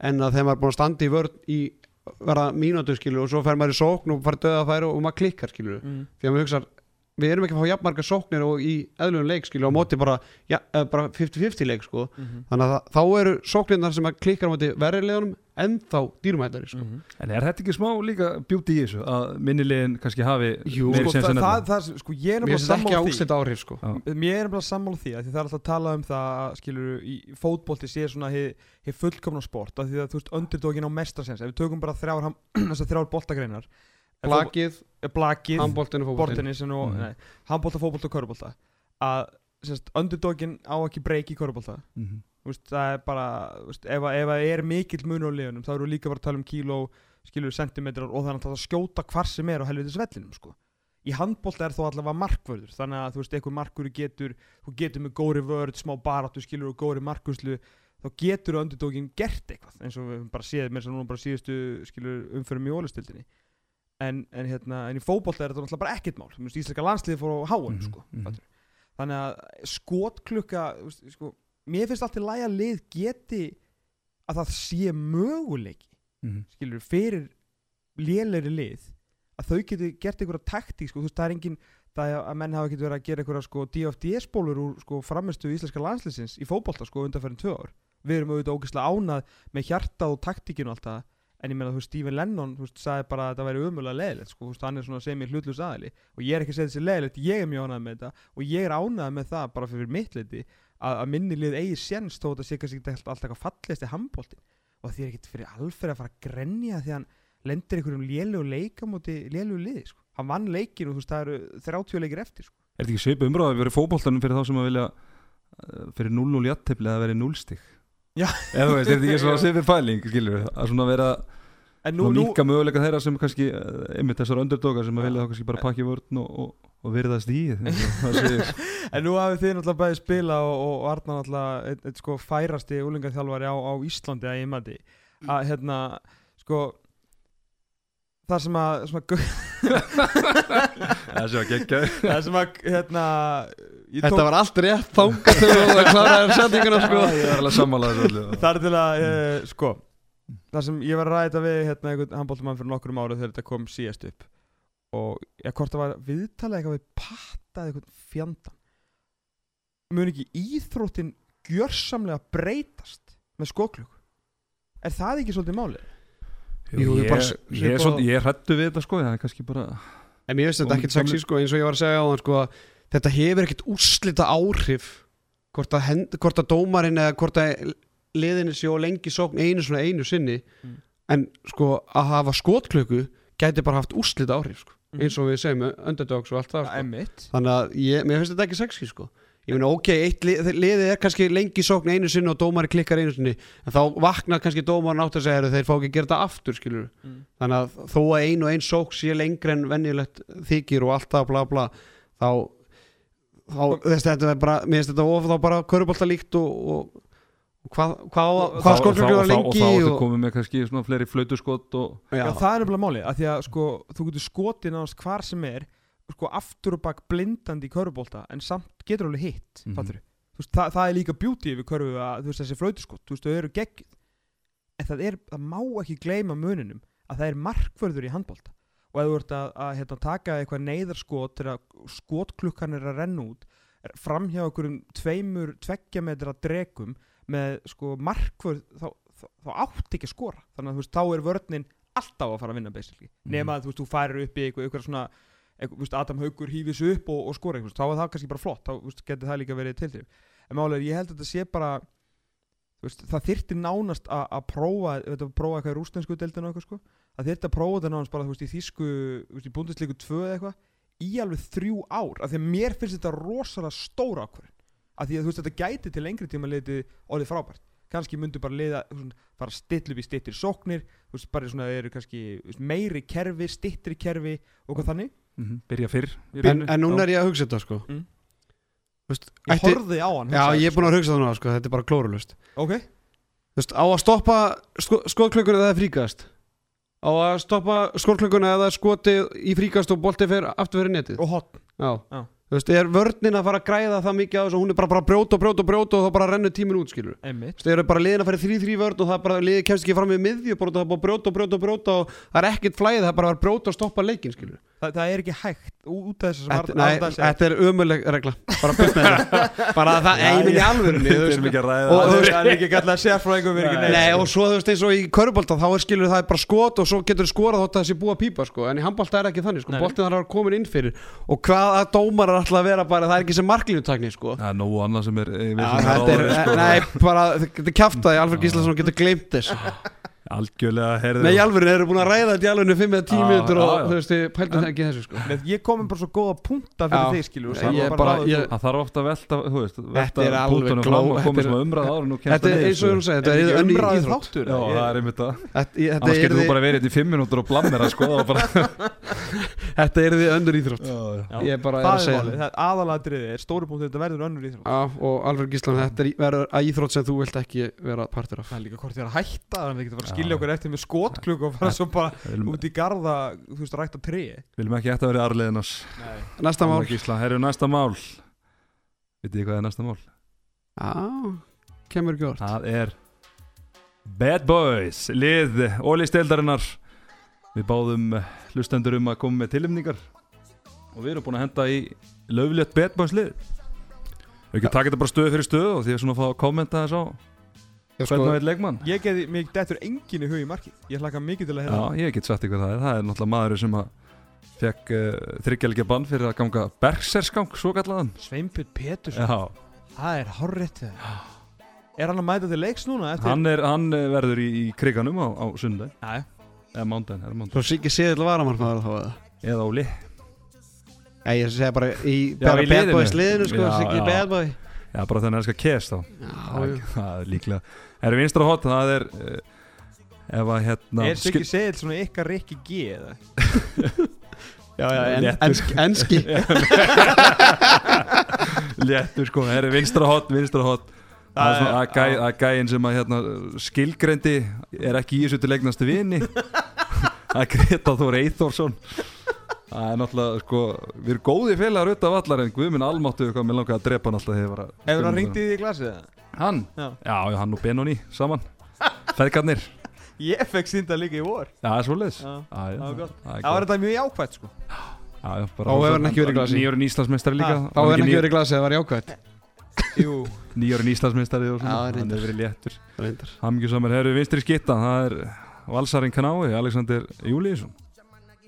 en að maður er búin að standa í vörð í verða mínútu skilur og svo fer maður í sókn og fara döða færi og maður klikkar skilur Mm. því að maður hugsa við erum ekki að fá jafnmarga sóknir og í eðlunum leik skilur og móti bara, ja, eh, bara 50-50 leik sko Mhm. þannig að það, þá eru sóknirnar sem að klikkar á móti verrilegunum en þá dýrumættari sko. Mhm. En er þetta ekki smá líka bjúti í þessu að minnilegin kannski hafi Jú, sko, það, það, það, sko, ég er þetta ekki sammála að því áhrif sko. Mér er bara sammála því að því það er alltaf að tala um það að skilur í fótbolti sé svona hér fullkomna sport að því að þú veist underdogin á mestasens ef við tökum bara þrjár, þrjár boltagreinar blakið, blakið og Mhm. mm. handbólta, fótbolta og körubólta að sérst, underdogin á ekki breyki í körubólta Mhm. Þú veist, það er bara, veist, ef, að- ef það er mikill munur á liðunum þá eru líka bara að tala um kíló skilur sentimetrar og það er alltaf að skjóta hvar sem er á helvitis vellinum sko. í handbólta er þó allavega markvörður þannig að þú veist, eitthvað markvörður getur þú getur með góri vörð, smá baráttu skilur og góri markvörslu þá getur underdogin gert eitthvað eins og við höfum bara séð með þess að núna bara síðustu skilur umförum í ólistildinni en, en, hérna, en í fótbolta er þetta náttúrulega bara ekkert mál íslenska landsliði fór á háum Mhm, sko, mhm. fattarðu? þannig að skotklukka sko, mér finnst alltaf læg að lið geti að það sé möguleiki Mhm. skilur fyrir lélegri lið að þau geti gert einhverja taktík sko, þú veist, það er engin það er að menn hafa ekki verið að gera einhverja sko, DFDS-bólur úr sko, framistu íslenska landsliðsins í fótbolta sko undanferðin tvö ár við erum auðvitað ógeðslega ánað með hjartað og taktíkinu og allt það en ég meina þú veist Stephen Lennon þú veist sagði bara að þetta væri umulega leðilegt sko þú veist hann er svona sem ég hlutlust aðili og ég er ekki að segja þessi leðilegt ég er mjög ánað með þetta og ég er ánað með það bara fyrir mitt leiti að, að minni lið eigi séns þó þetta sé kannski ekki alltaf alltaf fallist í handbóltin og því er ekkert fyrir alferð að fara að grenja því hann lendir einhverjum lélegu leika móti lélegu liði sko. hann vann leikin og þú veist það eru 30 leikir eftir sko. Er þetta ekki svipu umræða að vera fótboltanum fyrir þá sem að vilja fyrir 0-0 jættefli að vera 0 stig Já. Eða þú veist, er þetta ekki svona svipu pæling skilur að svona vera nú, nú, líka möguleika þeirra sem kannski uh, einmitt þessar underdogar sem að vilja þá kannski bara pakka í vörn og, og, og virðast í en nú hafið þið náttúrulega bæði spila og, og Arnar náttúrulega eitt, eitt sko færasti úlingaþjálfari á, á Íslandi að ég mati. Að hérna sko það sem að, það sem að hérna ég Þetta var allt rétt þangað þegar þú var kláraðið sendinguna sko. Ég er alveg sammála þessu öllu Það er til að, uh, sko Það sem ég var að ræða við hérna einhvern handbóltumann fyrir nokkrum árið þegar þetta kom síðast upp og ég hvort það var viðtalið eitthvað við pattaði eitthvað fjandan mun ekki íþróttin gjörsamlega breytast með skoklug Er það ekki svolítið málið? Jú, ég, ég bara ég, ég, er svona- ég er hrættu við þetta sko Það er kannski bara En mér finnst þetta ekkert sexy sko eins og ég var að segja á þann sko að Þetta hefur ekkert úrslita áhrif hvort að, hend, hvort að dómarinn eða hvort að liðinni sé og lengi sókn einu svona einu sinni Mm. en sko að hafa skotklöku gæti bara haft úrslita áhrif sko Mhm. eins og við segjum underdogs og allt það sko. Þannig að ég, mér finnst þetta ekki sexy sko ég meina ok, lið, liðið er kannski lengi sókn einu sinni og dómari klikkar einu sinni en þá vaknar kannski dómarin átt að segja "Heyrðu, þeir fá ekki að gera þetta aftur skilur Mm. þannig að þó að ein og ein sók sé lengri en venjulegt þykir og alltaf bla bla þá þá, þess, þetta er bara, mér finnst þetta of þá bara körubólta líkt og, og, hvað, hvað, hvað skólklukkur var og þá lengi ertu komið með kannski svona fleiri flautuskott og já, Já, það er nefnilega máli, að því að sko, þú getur skotið náðast hvar sem er sko, aftur og bak blindandi í körfubólta en samt getur alveg hitt mm veist, það, það er líka beauty yfir körfu að þú veist, þessi flautuskott, þú veist, þau eru geggjuð. En það, er, það má ekki gleyma muninum að það er markvörður í handbólta og ef þú ert að, að hérna, taka eitthvað neyðarskot til að skotklukkan er að renna út fram hjá einhverjum tveimur tveggja metra dregum með sko markvörð þá, þá, þá átt ekki að skora. Þannig að þú veist, þá er vörninn alltaf að fara að vinna basically. Mhm. nema að þú veist, þú færir upp í eitthvað, eitthvað svona eitthvað, veist, Adam Haugur hýfis upp og, og skora eitthvað, þá er það kannski bara flott þá veist, getur það líka verið til þér en málega ég held að þetta sé bara veist, það þyrfti nánast að prófa prófa eitthvað í rústensku deildinu eitthvað sko að þetta nánast bara þú veist, í þýsku þú veist, í búndisleiku 2 eða eitthvað í alveg þrjú ár af því að mér finnst þetta rosalega stóra ákvörðin af því að þú veist þetta gæti til lengri tíma liði orðið frábært. Kannski myndu bara svona, bara still upp í stittir sóknir þú veist bara svona eru kannski veist, meiri kerfi, stittri kerfi og hvað þannig. Mhm, byrja fyrr. En, en núna er ég að hugsa þetta sko. Mm. Veist, ég ætti, horfði á hann já, ég er búin að hugsa það núna sko, þetta er bara klórulust ok, Þú veist, á að stoppa sko, skotklukkunni eða það er fríkast á að stoppa skotklukkunni eða skoti í fríkast og bolti fyrir aftur fyrir netið? Og hot. Já. Já. þú veist, er vörnin að fara að græða það mikið á þessu hún er bara, bara að brjóta og brjóta og brjóta og þá bara rennur tímin út skilur Þú veist, þeir eru bara liðin að fara í þrý þrý vörn og það er bara liðið kemst ekki fram með miðju bara það er bara að brjóta og brjóta og brjóta og það er ekkert flæðið það er bara að brjóta og stoppa leikin skilur Þa, það er ekki hægt út af þessu sem Þetta, þetta er ömuleg regla bara burt með þetta bara það, minn í alvörunni þú að Og- það er ekki kallað sérfræðingum við erum ekki Nei. Og svo þú veist eins og í körubólta þá er skilur það er bara skot og svo getur þú skorað þótt að það sé búið að pípa sko. en í handbólta er ekki þannig, sko. Boltin þarf að vera komin inn fyrir og hvað að dómar er alltaf að vera bara, það er ekki sem marklínutakni sko. Það er nógu annað sem er eh, er, sko. nei, bara, þetta er kjaftaði Alfred Gíslason getur gleymt þess Algjörlega herðið Nei, í alvöru, þeir eru búin að ræða þetta í alvöru 5 eða 10 Já, minútur og þú veist, þið pæltum það ekki þessu sko. Nei, ég kom með bara svo góða punta fyrir þig skilur Ég það ég- þarf ofta að velta, þú veist, velta alveg punktunum fram og er- sem umræð áður nú Þetta er eins og þú segir, þetta er íþrótt. þáttur. Já, Ég- það er einmitt ég- Annars getur þú bara verið hérna í fimm minútur og blammera sko það var bara Þetta er því önnur íþrótt. Já, já. Já, Ég bara er að stóri punktur þetta verður önnur í því Já, og Alfred Gíslason, þetta er verður að íþrótt sem þú vilt ekki vera partur af ég skilja okkur eftir með skotklukk og fara svo bara viljum- út í garða þú veist rækta tré. Viljum ekki eftir að vera arliðinars Næsta mál. herru næsta mál. Vitið þið hvað er næsta mál? Já, kemur ekki orð Það er Bad Boys, lið Ólisteildarinnar Við báðum hlustendur um að koma með tilumningar og við erum búin að henda í löflétt Bad Boys lið. Við ekki taka þetta bara stöð fyrir stöð og því að svona fá að kommenta þess á hvernig sko, það er leikmann? Ég geði, mér dettur engin í hug í markið. Ég hlakka mikið til að Já, hérna ég get sagt ykkur það. Er Það er náttúrulega maður sem að fekk uh, þryggjalgja bann fyrir að ganga berserskang, svo kallaðan Sveinbjörn Petursson, Já, það er horrið er hann að mæta til leiks núna eftir hann, er, hann eh, verður í, í kriganum á, á sundag Nei, eða er mándaginn Svo Siggi Seðil varamarn maður þá eða? Eða Óli. Já, ég segja bara í, Já, bara í Bad liðinu. Boys liðinu. sko, Já, bara þannig að það skal kest þá. Já, það, já. það er líklega Það er vinstra hot, það er uh, ef að hérna er Siggi Seðil svona ykkar Rikki G eða? Já, já, en, enski, enski. léttur sko, það er vinstra hot, vinstra hot Það er svona að, gæ, að gæin sem að hérna, skilgrendi er ekki í þessu til leiknastu vini. Það er Greta Þór Eithórsson Það er náttúrulega sko, við erum góði félagar auðvitað af allar en Guðminn Almáttu eitthvað, mér langaði að drepa hann alltaf þegar ég var að Hefur hann ringt í því glasið eða? Hann? Já. Já, hann og Benoni saman. Feðgarnir. Ég fekk sínda líka í vor. Já, það er svoleiðis. Já, það var gott. það Það var þetta mjög jákvæmt sko. Já, já, bara Þá hefur hann ekki verið í glasi. Nýjórinn Íslandsmeistari líka. Þá er hann ekki verið í glasi, það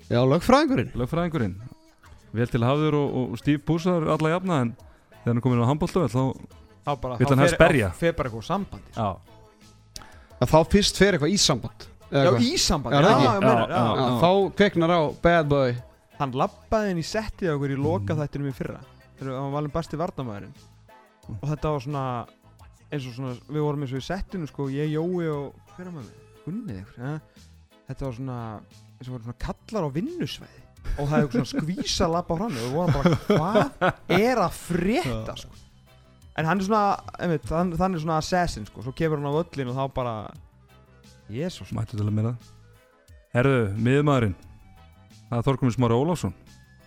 Já, lögfræðingurinn Lögfræðingurinn Vel til hafður og, og Steve Púsar alla jafna En þegar hann er komin á handbóltöð Þá, Þá bara Vill þá hann fer- berja? þá Fer bara eitthvað sambandi já, að Þá fyrst fer eitthvað í samband eða Já, í sambandi Já, já, Já, já. Já, já. Þá kveiknar á Bad Boy Hann labbaði inn í settið á okkur í loka Mm. þættinum í fyrra Þegar hann var valin besti varnamæðurinn og þetta var svona eins og svona, við vorum eins og í settinu sko, ég, Jói og hver er maður, Gunni eða eitthvað, ja? þetta var svona eins og voru svona kallar á vinnusvæði. Og það hefði svona skvísa labba fram og við vorum bara, hvað er að frétta sko? En hann er svona, einmitt, hann, hann er svona assassin sko, svo kemur hann á völlin og þá bara Jésús Mættu til að meira Herðu, miðmaðurinn Það er Þorkumins Mári Ólafsson.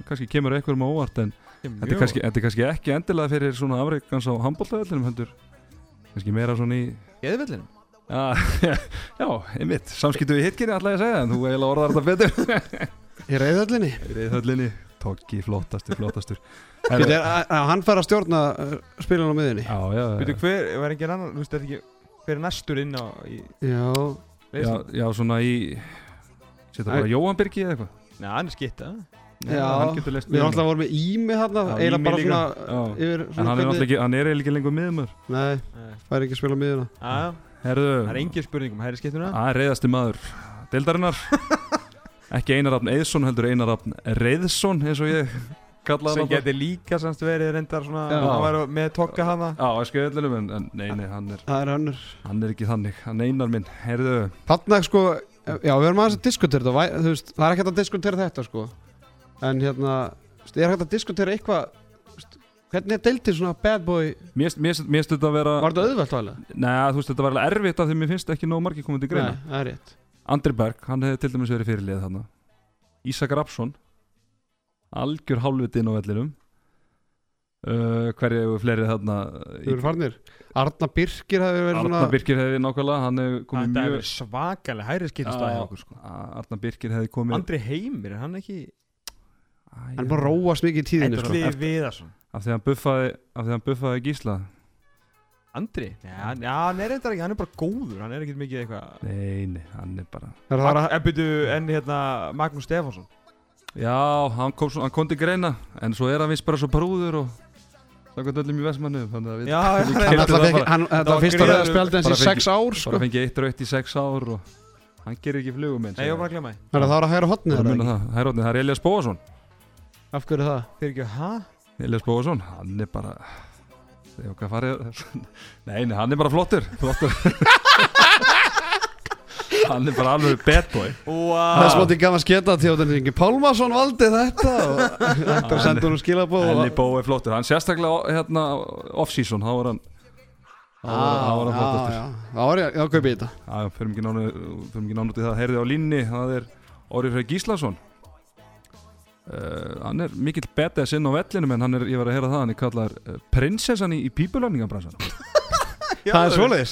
Kannski kemur einhverjum á óvart en þetta er, kannski, þetta er kannski ekki endilega fyrir svona afreikans á handbóltavellinum hendur kannski meira svona í Eðvöllin Já, já, einmitt, samskiptu í hitkinni ætla ég segja, en þú eiginlega orðar þetta betur. Í reyðhöllinni Í reyðhöllinni, Toggi, flottastur, flottastur. Býtu, er- að- Hann fær að stjórna uh, spilun á miðunni Já, já, Býtu já, hver, var ekki annan, þú veist, er ekki hver er næstur inn á í, Já, já, já, svona í Setja bara Æ. Jóhann Birgi eða eitthvað? Nei, hann er skitta Já, hann getur lest við erum alltaf voru með Ími Já, eiginlega bara svona Já. yfir En hann er er eiginlega ekki lengur miðumör Nei, Já, fær ekki að spila miðuna já, Herðu, það er engin spurningum, hæri skiptuna Það er reyðasti maður Deildarinnar. Ekki Einar Rafn Eðsson heldur Einar Rafn Reyðsson eins og ég kallaði sem hann alltaf. geti líka semst verið reyndar svona, Já. hann var með tokka hana. Já, að skjöðlunum en, en nei, nei, hann er, Það er önnur hann er ekki þannig. Hann Einar minn, heyrðu. Þarna sko, já við erum aðeins að diskutera þetta væ- þú veist, Það er ekkert að diskutera þetta sko. En hérna, þú veist, er ekkert að diskutera eitthvað Hvernig er deiltið svona bad boy? Mér finnst þetta að vera Var þetta auðvelt alveg? Nei, þú veist, þetta var alveg erfitt af því mér finnst ekki nóg margir komið til greina. Nei, það er rétt. Andri Berg, hann hefði til dæmis verið fyrirlið þarna. Ísak Rapsson Algjör hálfvitinn á vellinum. Uh, Hverju hefur fleiri þarna Þau eru farnir. Arna Birkir hefði verið Arna svona Birkir hefði nákvæmlega Hann hefði komið Þetta er mjög svakalega hæri skiptast að hjá okkur sko. Arna Birkir hefði komið Andri Heimir, er hann ekki Æ, Hann er bara róast mikið í tíðinu sko. Andri Viðarsson Af því hann buffaði Af því hann buffaði Gísla Andri? Já, hann- já, hann er reyndar ekki, hann er bara góður Hann er ekkert mikið eitthvað Nei, nei, hann er bara Það er það að En byrju, en hérna Magnús Stefánsson Já, hann kom, svo, hann kom til greina En svo er hann vist bara svo brúður Og Samkvæmt öllum í Vestmannu Þannig að við Já, það var var fyrst að spjaldi hans í bara sex ár sko. Bara fengið eitt rautt í sex ár Og hann gerir ekki flugum eins Nei, ég var bara að glemma því Það er það að hæra hotnið það er Elias Bóasson Af hverju það? Þeir ekki, hæ? Elias Bóasson, hann er bara Það er okkar farið Nei, nei, hann er bara flottur Flottur. Hann er bara alveg bad boy. Það er Wow smátt í gaman sketa til þetta Ingi Pálmarsson valdi þetta og sendur hún skilabóð Elli Bó er flottur, hann sérstaklega hérna off-season, þá var hann þá var hann- þá var hann flottastur. já, já, já, já, já, kaupi þetta. Já, fyrir mikið nánu í það, heyrði á línni það er Orri Frey Gíslason uh, hann er mikill badass inn á vellinum en hann er, ég var að heyra það, hann er kallar uh, prinsessan í, í pípulögningabransan Það er svoleiðis.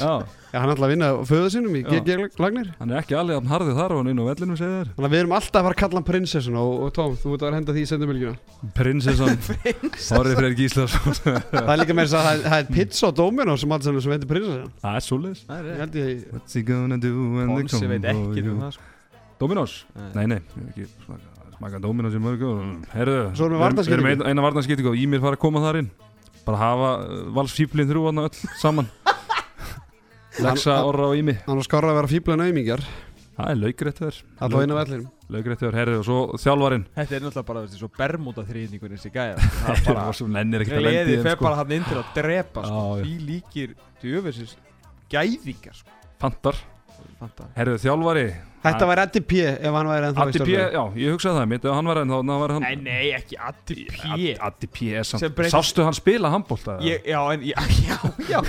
Hann ætla að vinna á föðu sínum í Já. GG Lagnir. Hann er ekki alveg að harðið þar og hann inn á vellinum segir þér. Þannig að við erum alltaf að fara að kalla hann prinsessun og, og Tóm, þú ert að henda því í sendumilgjuna Prinsessan Orri Frey Gíslason. Það er líka með þess að það er- það er pizza og Dominos sem alls sem heitir prinsessun Það er svoleiðis. Það er Ég rétt. Held ég What's he gonna do when they Ponsi come veit for ekki you? um sko. Dominos? Nei. Nei, nei, ég hef ekki smaka, smaka Dominos í mörg og herðu, Svo erum við við erum eina varnarskiptingu og í mér fara að koma þar inn. Bara hafa uh, valsfíblin þrjú hann öll saman. Hann- Orra og Ími Hann var skára að vera fíbla naumingjar Það er laugrætt þér Alltaf inn á vellinum. Laugrætt þér, herðu og svo þjálfarinn. Þetta er náttúrulega bara þessi svo bermúta þrýðningur þessi gæja Það er bara nennir ekkert að lendi Gleði fer sko. bara hann inn til að drepa sko. Því líkir djöfisins gæðingar sko. Pantar, Fantar herðu þjálfari. Þetta var Eddie P ef hann væri ennþá í Addi P, stjórnum. já, ég hugsaði það mitt ef hann var enn þá, var hann Nei, nei, ekki Addi P. Addi P er Sem samt breytir- Sástu hann spila handbólta? Ég, já, en, já, já, já.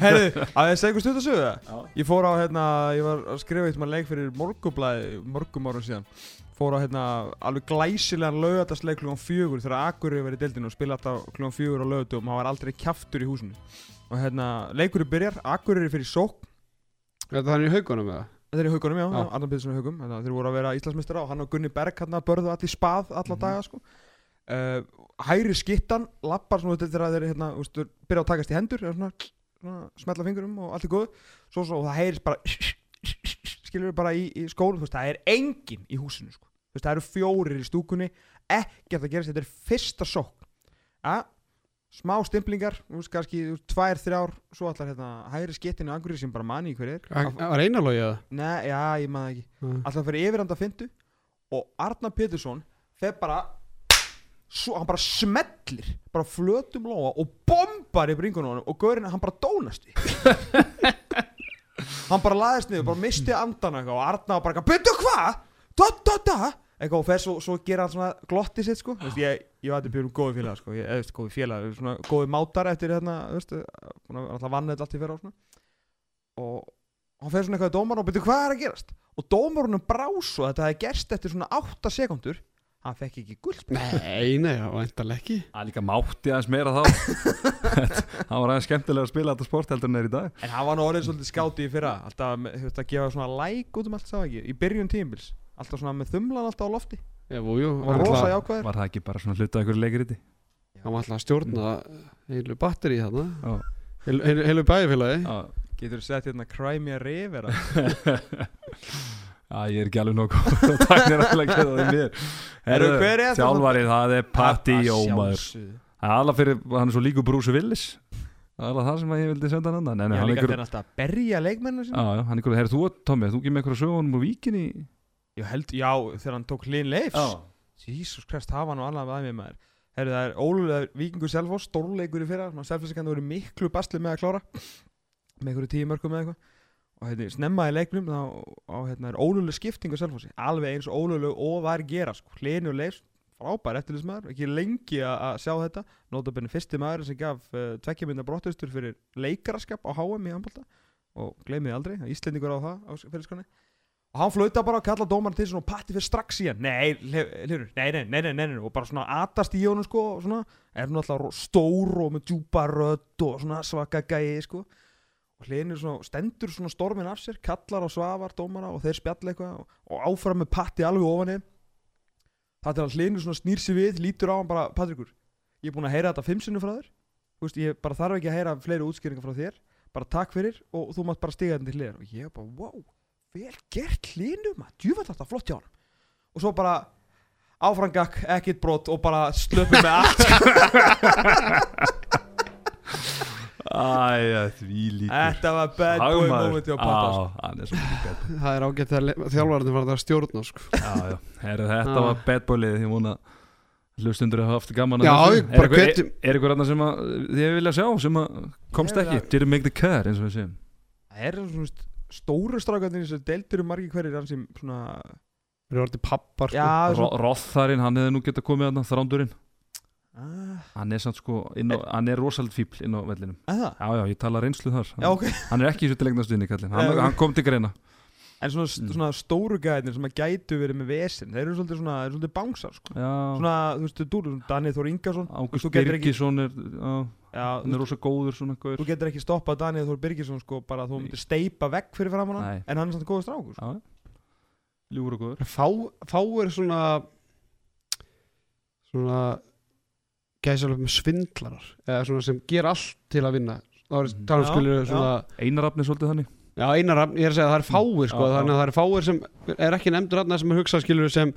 Herðu, að að einhver stund að sögðu það Ég fór á, hérna, ég var að skrifa eitt maður leik fyrir morgublaði Morgum árum síðan. Fór á, hérna, alveg glæsilegan lögatarsleik klukkan fjögur Þegar Akureyri verið í deildinu og spila alltaf klukkan fjögur á lögatum Það var aldrei kjaftur í húsinu. Og hérna, leikurinn byrjar, Akureyri fyrir sók Þetta er í haugunum eða? Þetta er í haugunum, já, Já. Arnar Pétursson í haugum að þeir voru að vera Íslandsmeistara og hann og Gunni Berg hann börðu allir spað alla Mhm. daga sko. uh, Hæri skittan lappar svona þetta þegar þeir hérna, ústu, byrja að takast í hendur svona, svona smetla fingurum og allt er góð svo, svo, og það heyrist bara skilur við bara í, í skólu veist, það er enginn í húsinu sko. Veist, það eru fjórir í stúkunni ekkert að gerast, þetta er fyrsta sók ja, smá stimplingar veist, kannski tvær, þrjár svo allar hérna, hæri skittinu angurinn sem bara manni hver er Það var einalógi eða? Nei, já, ég maður ekki Mm. Alltaf fyrir yfirhanda að fyndu Og Arnar Pétursson Þeir bara svo, Hann bara smellir Bara flötum lóa Og bomb hljópar í bringunum á honum og gaurinn, hann bara dónast í hann bara laðist niður, bara misti andan eitthvað og Arna bara, byrju hvað? Da, da, da eitthvað og fer svo, svo gera hann svona glotti sitt sko. Veist, ég, ég var þetta byrjum góði félag sko. Ég, eða, veist, góði félag, svona góði mátar eftir hérna, veist, að alltaf vann þetta allt í fyrra og svona. Og hann fer svona eitthvað í dómar og byrju hvað er að gerast? Og dómarunum brá svo að þetta hefði gerst eftir svona 8 sekundur hann fekk ekki guld Nei, nei, það var eintalega ekki. Það líka mátti aðeins meira þá. Það var aðeins skemmtilega að spila þetta sport heldur en er í dag. En hann var nú orðið svolítið skáti í fyrra Alltaf veist, að gefa svona like út um allt sá ekki Í byrjun tímabils Alltaf svona með þumlan alltaf á lofti. Jú, jú, Og hann rosa var jákvæður? Var það ekki bara svona hluta ykkur leikriti hann var alltaf að stjórna heilu batteri þarna. Já. heilu, heilu, Já, Getur þú sett hérna Crimea River Já, ég er ekki alveg nokkuð Takk nér að gera það mér. Herru, er? Þjálfarið, það er Patti Að Jómaður. Það er alveg fyrir, hann er svo líku Brúsi Willis. Það er alveg það sem að ég vildi senda hann andan. Nei, nei, Já, hann er líka alltaf að berja leikmennu Já, já, er þú, Tommi, þú ekki með ykkur sögunum úr víkinni Ég held, já, þegar hann tók hlinn leifs. Jesus Christ, það var nú annað að mér maður. Herru, það er ólulega vikingur Selfoss Stórleikur í fyrra. Selfossingarnir voru miklu basli með að klára Með einhverju tíu mörgum með eitthvað. Og hérna, snemma í leiknum þá á, hérna, er ólulega skipting á Selfossi. Alveg eins og ólulega og var gera sko. Hlini og leifs, frábær eftirlismæður Ekki lengi að sjá þetta. Nótabenni fyrsti maður sem gaf uh, tveggjamynda brottustur fyrir leikaraskap á HM í handbalta Og gleymiði aldrei, Íslendingur á það á fyrirskonni og hann flauta bara og kalla dómarinn til svona og patti fyrir strax í hann. Nei, hlifur, nei, nei, nei, nei, nei, og bara svona atast í honum sko og svona, er nú alltaf stór og með djúpa rödd og svona svaka gæi sko. Og hlinur svona, stendur svona stormin af sér kallar á svavar dómara og þeir spjall eitthvað og, áfram með patti alveg ofan þeim það er að hlinur svona snýr sér við lítur á hann bara, Patrikur ég er búin að heyra þetta fimm sinnum frá þér. Veist, ég bara þarf ekki að heyra fleiri útskýringar frá þér. Bara takk fyrir og þú mátt bara stiga þetta til hliðar. Og ég bara, wow vel gert hlinu maður, djúvægt þetta flott hjá hann og svo bara áfrangak, ekkit brot og bara slöpum með allt. Æja, því líkur. Þetta var bad boy moment hjá Pata sko. er Það er ágætt þegar þjálfararnir var það að stjórna sko. Já, já, herri, þetta var bad boy liðið Ég vona hlustundur hafa haft gaman að Já, þessu. Er ykkur annað sem að þið vilja sjá sem að komst ekki? að- Didn't make the cut, eins og við segjum. Það er svona stóru strákarnir sem deildur um margir hverjir hann sem svona Það er orðið pappar sko. já, Ro- Rotharinn, hann hefði nú getað komið að þrándurinn. Ah, Hann er samt sko, inn á, hann er rosalega fíbl inn á vellinum. Að það? Já, já, ég tala reynslu þar. Já, ok. Hann er ekki í svo til leiknastuðinni kallinn. Nei, hann, ok. hann kom til greina. En svona, Mm. svona stóru gæðinir sem að gætu verið með vesin þeir eru svolítið svona, þeir eru svolítið bánsar sko. Já, svona, þú veist, þú, Danið Þór Ingarsson Ágúst þú getur ekki- Birgisson er já, Hann er rosa góður svona gaur þú getur ekki stoppað Danið Þór Birgisson sko, bara að þú myndir steipa vekk fyrir fram hana Nei. en hann er samt góður strákur sko. Já, ljúfur og góður Fá, Fáir svona Svona Gæsalöf með svindlarar Eða svona sem ger allt til að vinna Það er Mhm. tala um já. svona Einarafni svolítið þannig Já, einar, ég er að segja að það er fáir sko, Já, þannig að það er fáir sem er ekki nefndur þarna sem er hugsað skilur sem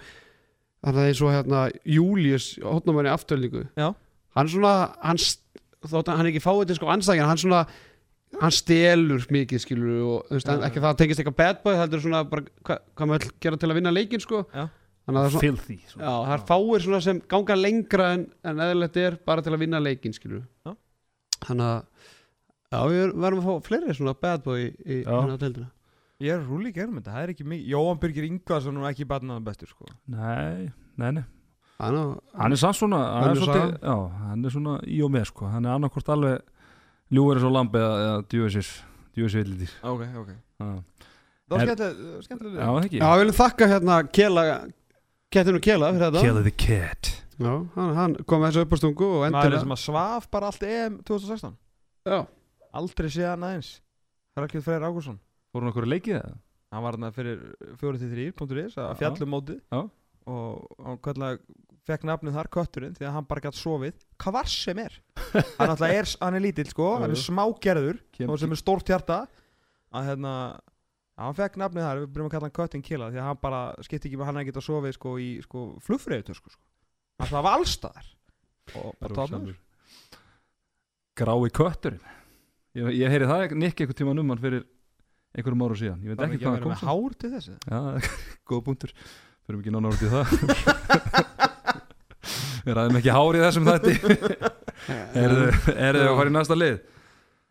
þannig að eins og hérna Július, hotnamanni afturlíku Já. hann svona hann, st- þótt að hann er ekki fáið til sko ansækjan hann svona, hann stelur mikið skilur og þú veist, já. ekki það tengist eitthvað bad boy, það er svona bara hva, hvað maður gera til að vinna leikin sko er svona Filthy það er fáir svona sem ganga lengra en, en eðlilegt er bara til að vinna leikin skilur Já. þannig að já, við verðum að fá fleiri svona bad boy í, í Já. hérna á deildina ég er rúli gerðum þetta, það er ekki mikið Jóhann Birgir Ingvarsson er ekki barnaðan bestur sko. Nei, nei, nei Hann á- Hann er samt svona hann er, svolítið, já, hann er svona í og með sko. Hann er annarkvort alveg ljúver eins og lamb eða, eða djúvisir djúvisvillitýr ok, ok. Það var Er- skemmtilega Já, það ekki? Já, við viljum þakka hérna Kela Kettinu Kela fyrir þetta. Kill the cat. Já, hann, hann kom með þessu upp á stungu og maður endilega sem að svaf bara allt EM 2016 Já, aldrei séð hann aðeins. Hrafkjöld Freyr Ágúrsson Fór hann okkur að leikið það? hann var hann fyrir 4-3.is að Já. fjallum mótið. Já. og hann kallega fekk nafnið þar kötturinn því að hann bara gætt sofið. Hvað var sem er? Hann, er, hann er lítill sko, hann er smágerður sem er stórt hjarta. Að hérna hann fekk nafnið þar, við byrjum að kalla hann köttin kila því að hann bara skipti ekki með hann að geta sofið sko í sko flugfreyðutösku sko. hann það var allstaðar og bara tóðnur Grái kötturinn. Ég, ég heyri það Nick einhvern tíma um hann fyrir einhverjum ára síðan. Ég veit það ekki hvað að hann vera kom hár til þessu Já, góð búntur Fyrir út í það Við ræðum ekki hárið þessum þætti. Erðu er að fara í næsta lið?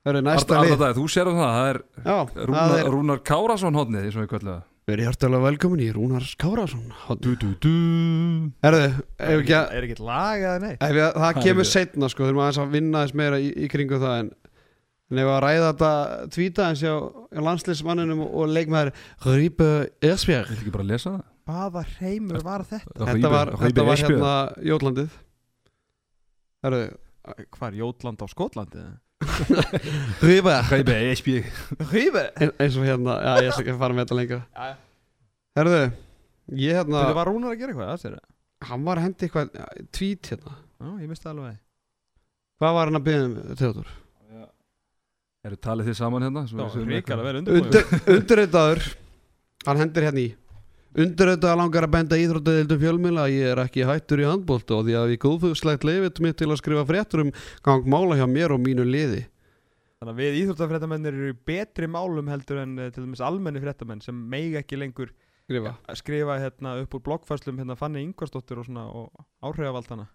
Það er næsta Arnar lið. Dag, Þú sér um það, það er Já, það Rúnar, er Rúnar Kárasson hodnið og við kvöldum það. Verið hjartalega velkomin í du, du. Herðu, ef ekki að Er ekki lag eða nei? ef ég, Það kemur ekki- setna sko Þurfum aðeins að vinna þess meira í, í kringu það En, en ef að ræða þetta Tvíta eins hjá, hjá landsliðsmanninum Og leikmaður Rýpa Ersbjörg Viltu ekki bara lesa það? Hvaða reymur var þetta? Þetta var, þetta var hérna Jótlandið. Herðu, Hvað er Jótland á Skotlandi? Rýpa Hreipi, Esbjörg Rýmur? eins og hérna, já ég skal ekki fara með þetta lengra. Já, Herðu, ég hérna Þetta var Rúnar að gera eitthvað, það sér? Það Hann var að hendi eitthvað ja, Tvít hérna. Já, ég misti alveg Hvað var hann að byggja um, Theodor? Eru talið þið saman hérna? Svo Það var vel undirbúið Undir, Undirreitaður Hann hendir hérna í Undirreitaður langar að benda íþróttadeildum fjölmila að Ég er ekki hættur í handbólt og því að ég góðfugslegt leifit mitt til að skrifa fréttur um gang mála hjá mér og mínu liði. Þannig að við íþróttafréttamennir eru í betri málum heldur en eh, til dæmis almenni fréttamenn sem meiga ekki lengur Skrifa. skrifa hérna upp úr bloggfæslum hérna Fanny Ingvarsdóttir og svona og áhrifavaldana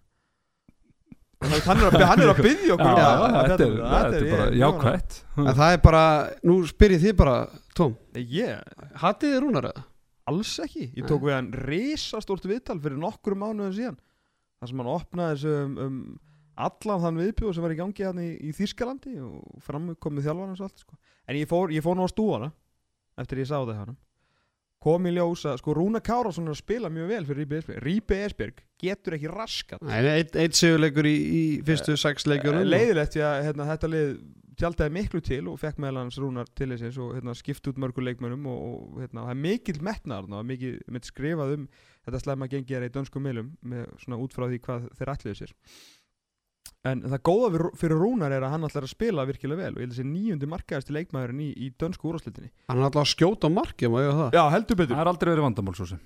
Þannig að hann er að, hann er að byggja okkur Já, um já, að þetta fjalla er, um það. þetta er bara En það er bara, nú spyr ég þið bara Tóm, Ég, hatið þið rúnar eða? Alls ekki. Ég tók við hann risastórt viðtal fyrir nokkrum mánuðin síðan. Þar sem hann opnaði þessu um, um allan þann viðbjóð sem var í gangi hann í, í Þýskalandi og framkomið þjálfan og svo allt sko. en ég fór, ég fór nú á stúana eftir ég sá það hann kom í ljósa, sko Rúna Kárásson er að spila mjög vel fyrir Ríbi Esbjörg Ríbi Esbjörg getur ekki raskat Nei, eitt, eitt sigurleikur í, í fyrstu sex leikjunum leiðilegt því að hérna, þetta lið tjaldaði miklu til og fekk meðal hans Rúnar til þessins og hérna, skipti út mörgur leikmönnum og, og hérna, það er mikill og mikið mitt skrifað um þetta slemma gengi er í dönskum meilum með svona út frá því hvað þeir ætliðu sér. En það góða fyrir Rúnar er að hann ætlar að spila virkilega vel og ég held að þessi nýjundi markaðasti leikmaðurinn í, í dönsku úráslitinni Hann er alltaf að skjóta á marki, má ég hafa það? Já, heldur betur. Það er aldrei verið vandamál svo sem.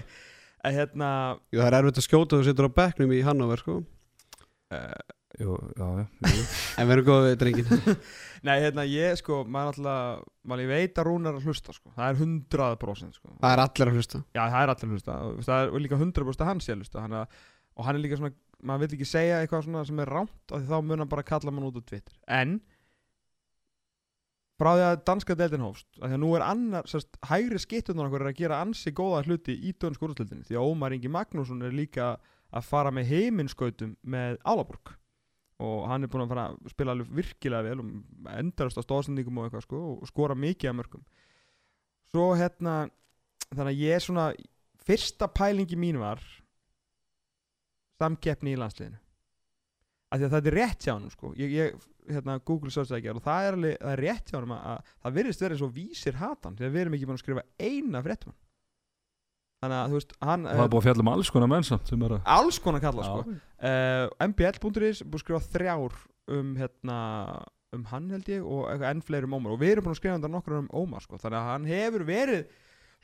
Hérna það er erfitt að skjóta þú situr á bekknum í Hannover sko. Uh, Jú, já, já, jú. En erum góðið drengin Nei, hérna ég sko, maður alltaf maður ég veit að Rúnar er að hlusta sko. Það er 100% sko. Það er allir að hlusta. Já, það er allir að hlusta. Og það er líka 100% að hann sé að hlusta. Hann að, og hann er líka svona, maður vil ekki segja eitthvað svona sem er rámt og þá mun hann bara kalla mann út á Twitter. En frá því að danska deildin hófst að því að nú er annar, sérst, hægri skittunar okkur er að gera ansi góða hluti í dönsku úrstildinni því að Ómar Ingi Magnússon er líka að fara með heiminskautum með Álaborg og hann er búin að fara að spila alveg virkilega vel og endarast á stóðsendingum og eitthvað sko og skora mikið af mörgum svo hérna þannig að ég er svona fyrsta pælingi mín var samkeppni í landsliðinu. Af því að þetta er rétt hjá hann sko. ég, ég hérna, Google search ekki og það er, alveg, það er rétt hjá hann að, að það virðist verið svo vísir hatan að við erum ekki búin að skrifa eina fréttum þannig að þú veist hann, Það er búið að fjalla um alls konar menn samt sem er að alls konar kalla sko. Uh, mbl.is búið að skrifa þrjár um hérna um hann held ég og enn fleiri um Ómar og við erum búin að skrifa þetta nokkur um Ómar sko. þannig að hann hefur verið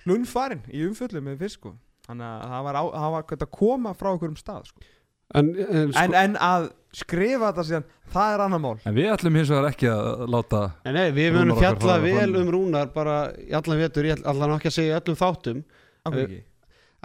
hlunfarinn í umföllu með fyrst sko. þannig að það var, á, það var að koma frá einhverjum stað sko. En, en, sko, en, en að skrifa þetta síðan það er annar mál En við ætlum hins vegar ekki að láta nei, nei, við okkar fjalla vel um Rúnar bara í allan vetur, ég ætla ekki að segja í öllum þáttum Af hverju ekki?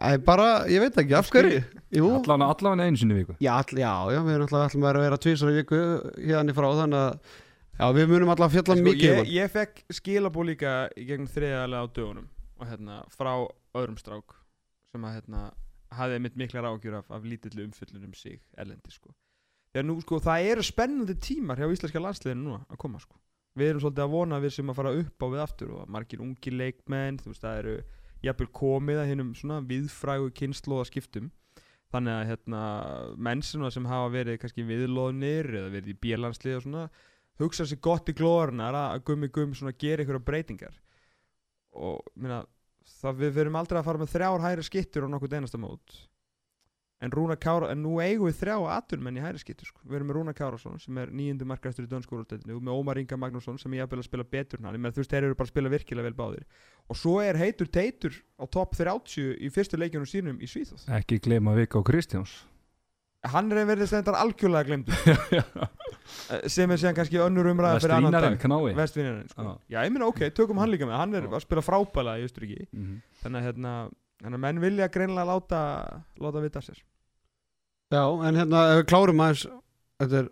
Æ, bara, ég veit ekki, af hverju Jú, allan, allan einu sinni í viku já, all, já, já, við erum alltaf ætlum að vera tvisar í viku hérna í frá, þannig að já, við munum alltaf fjalla Sko, mikið um ég, hann. ég fekk skilabú líka í gegnum þriðalega á dögunum og hérna frá öðrum strák sem að hérna hafði mitt miklar ágjur af, af lítillu umfyllun um sig erlendi sko. Þegar nú sko það eru spennandi tímar hjá íslenska landsliðinu núna að koma sko. Við erum svolítið að vona að við sem að fara upp á við aftur og margir ungi leikmenn, þú veist það eru jafnvel komið að hinnum svona viðfrægu kynnslóða skiptum þannig að hérna menn sem hafa verið kannski viðlóðnir eða verið í bílanslið og svona hugsa sér gott í glóðurnar að gummi gum svona gera einhverja breytingar. Og minna, það við verum aldrei að fara með þrjár hæri skittur á nokkuð einasta mót en, Rúnar Kára, en nú eigum við þrjá aturmenn í hæri skittur sko. við erum með Rúna Kárasson sem er nýjundu markastur í dönskóruðstættinu og með Ómar Inga Magnússon sem ég jafnvel að spila betur hann, þú veist þeir eru bara að spila virkilega vel báðir. Og svo er heitur teitur á topp 30 í fyrstu leikjunum sínum í Svíþóð Ekki gleyma Vika og Kristjáns. Hann er verið stendar algjörlega glemdur sem er síðan kannski önnur umræða fyrir annan Vestvinarinn sko. Já. ég meina ok, tökum hann líka með. Hann er að spila frábæla í Östuríki Mhm. þannig að hérna menn vilja greinlega láta láta vita sér Já, en hérna, ef við klárum aðeins þetta er,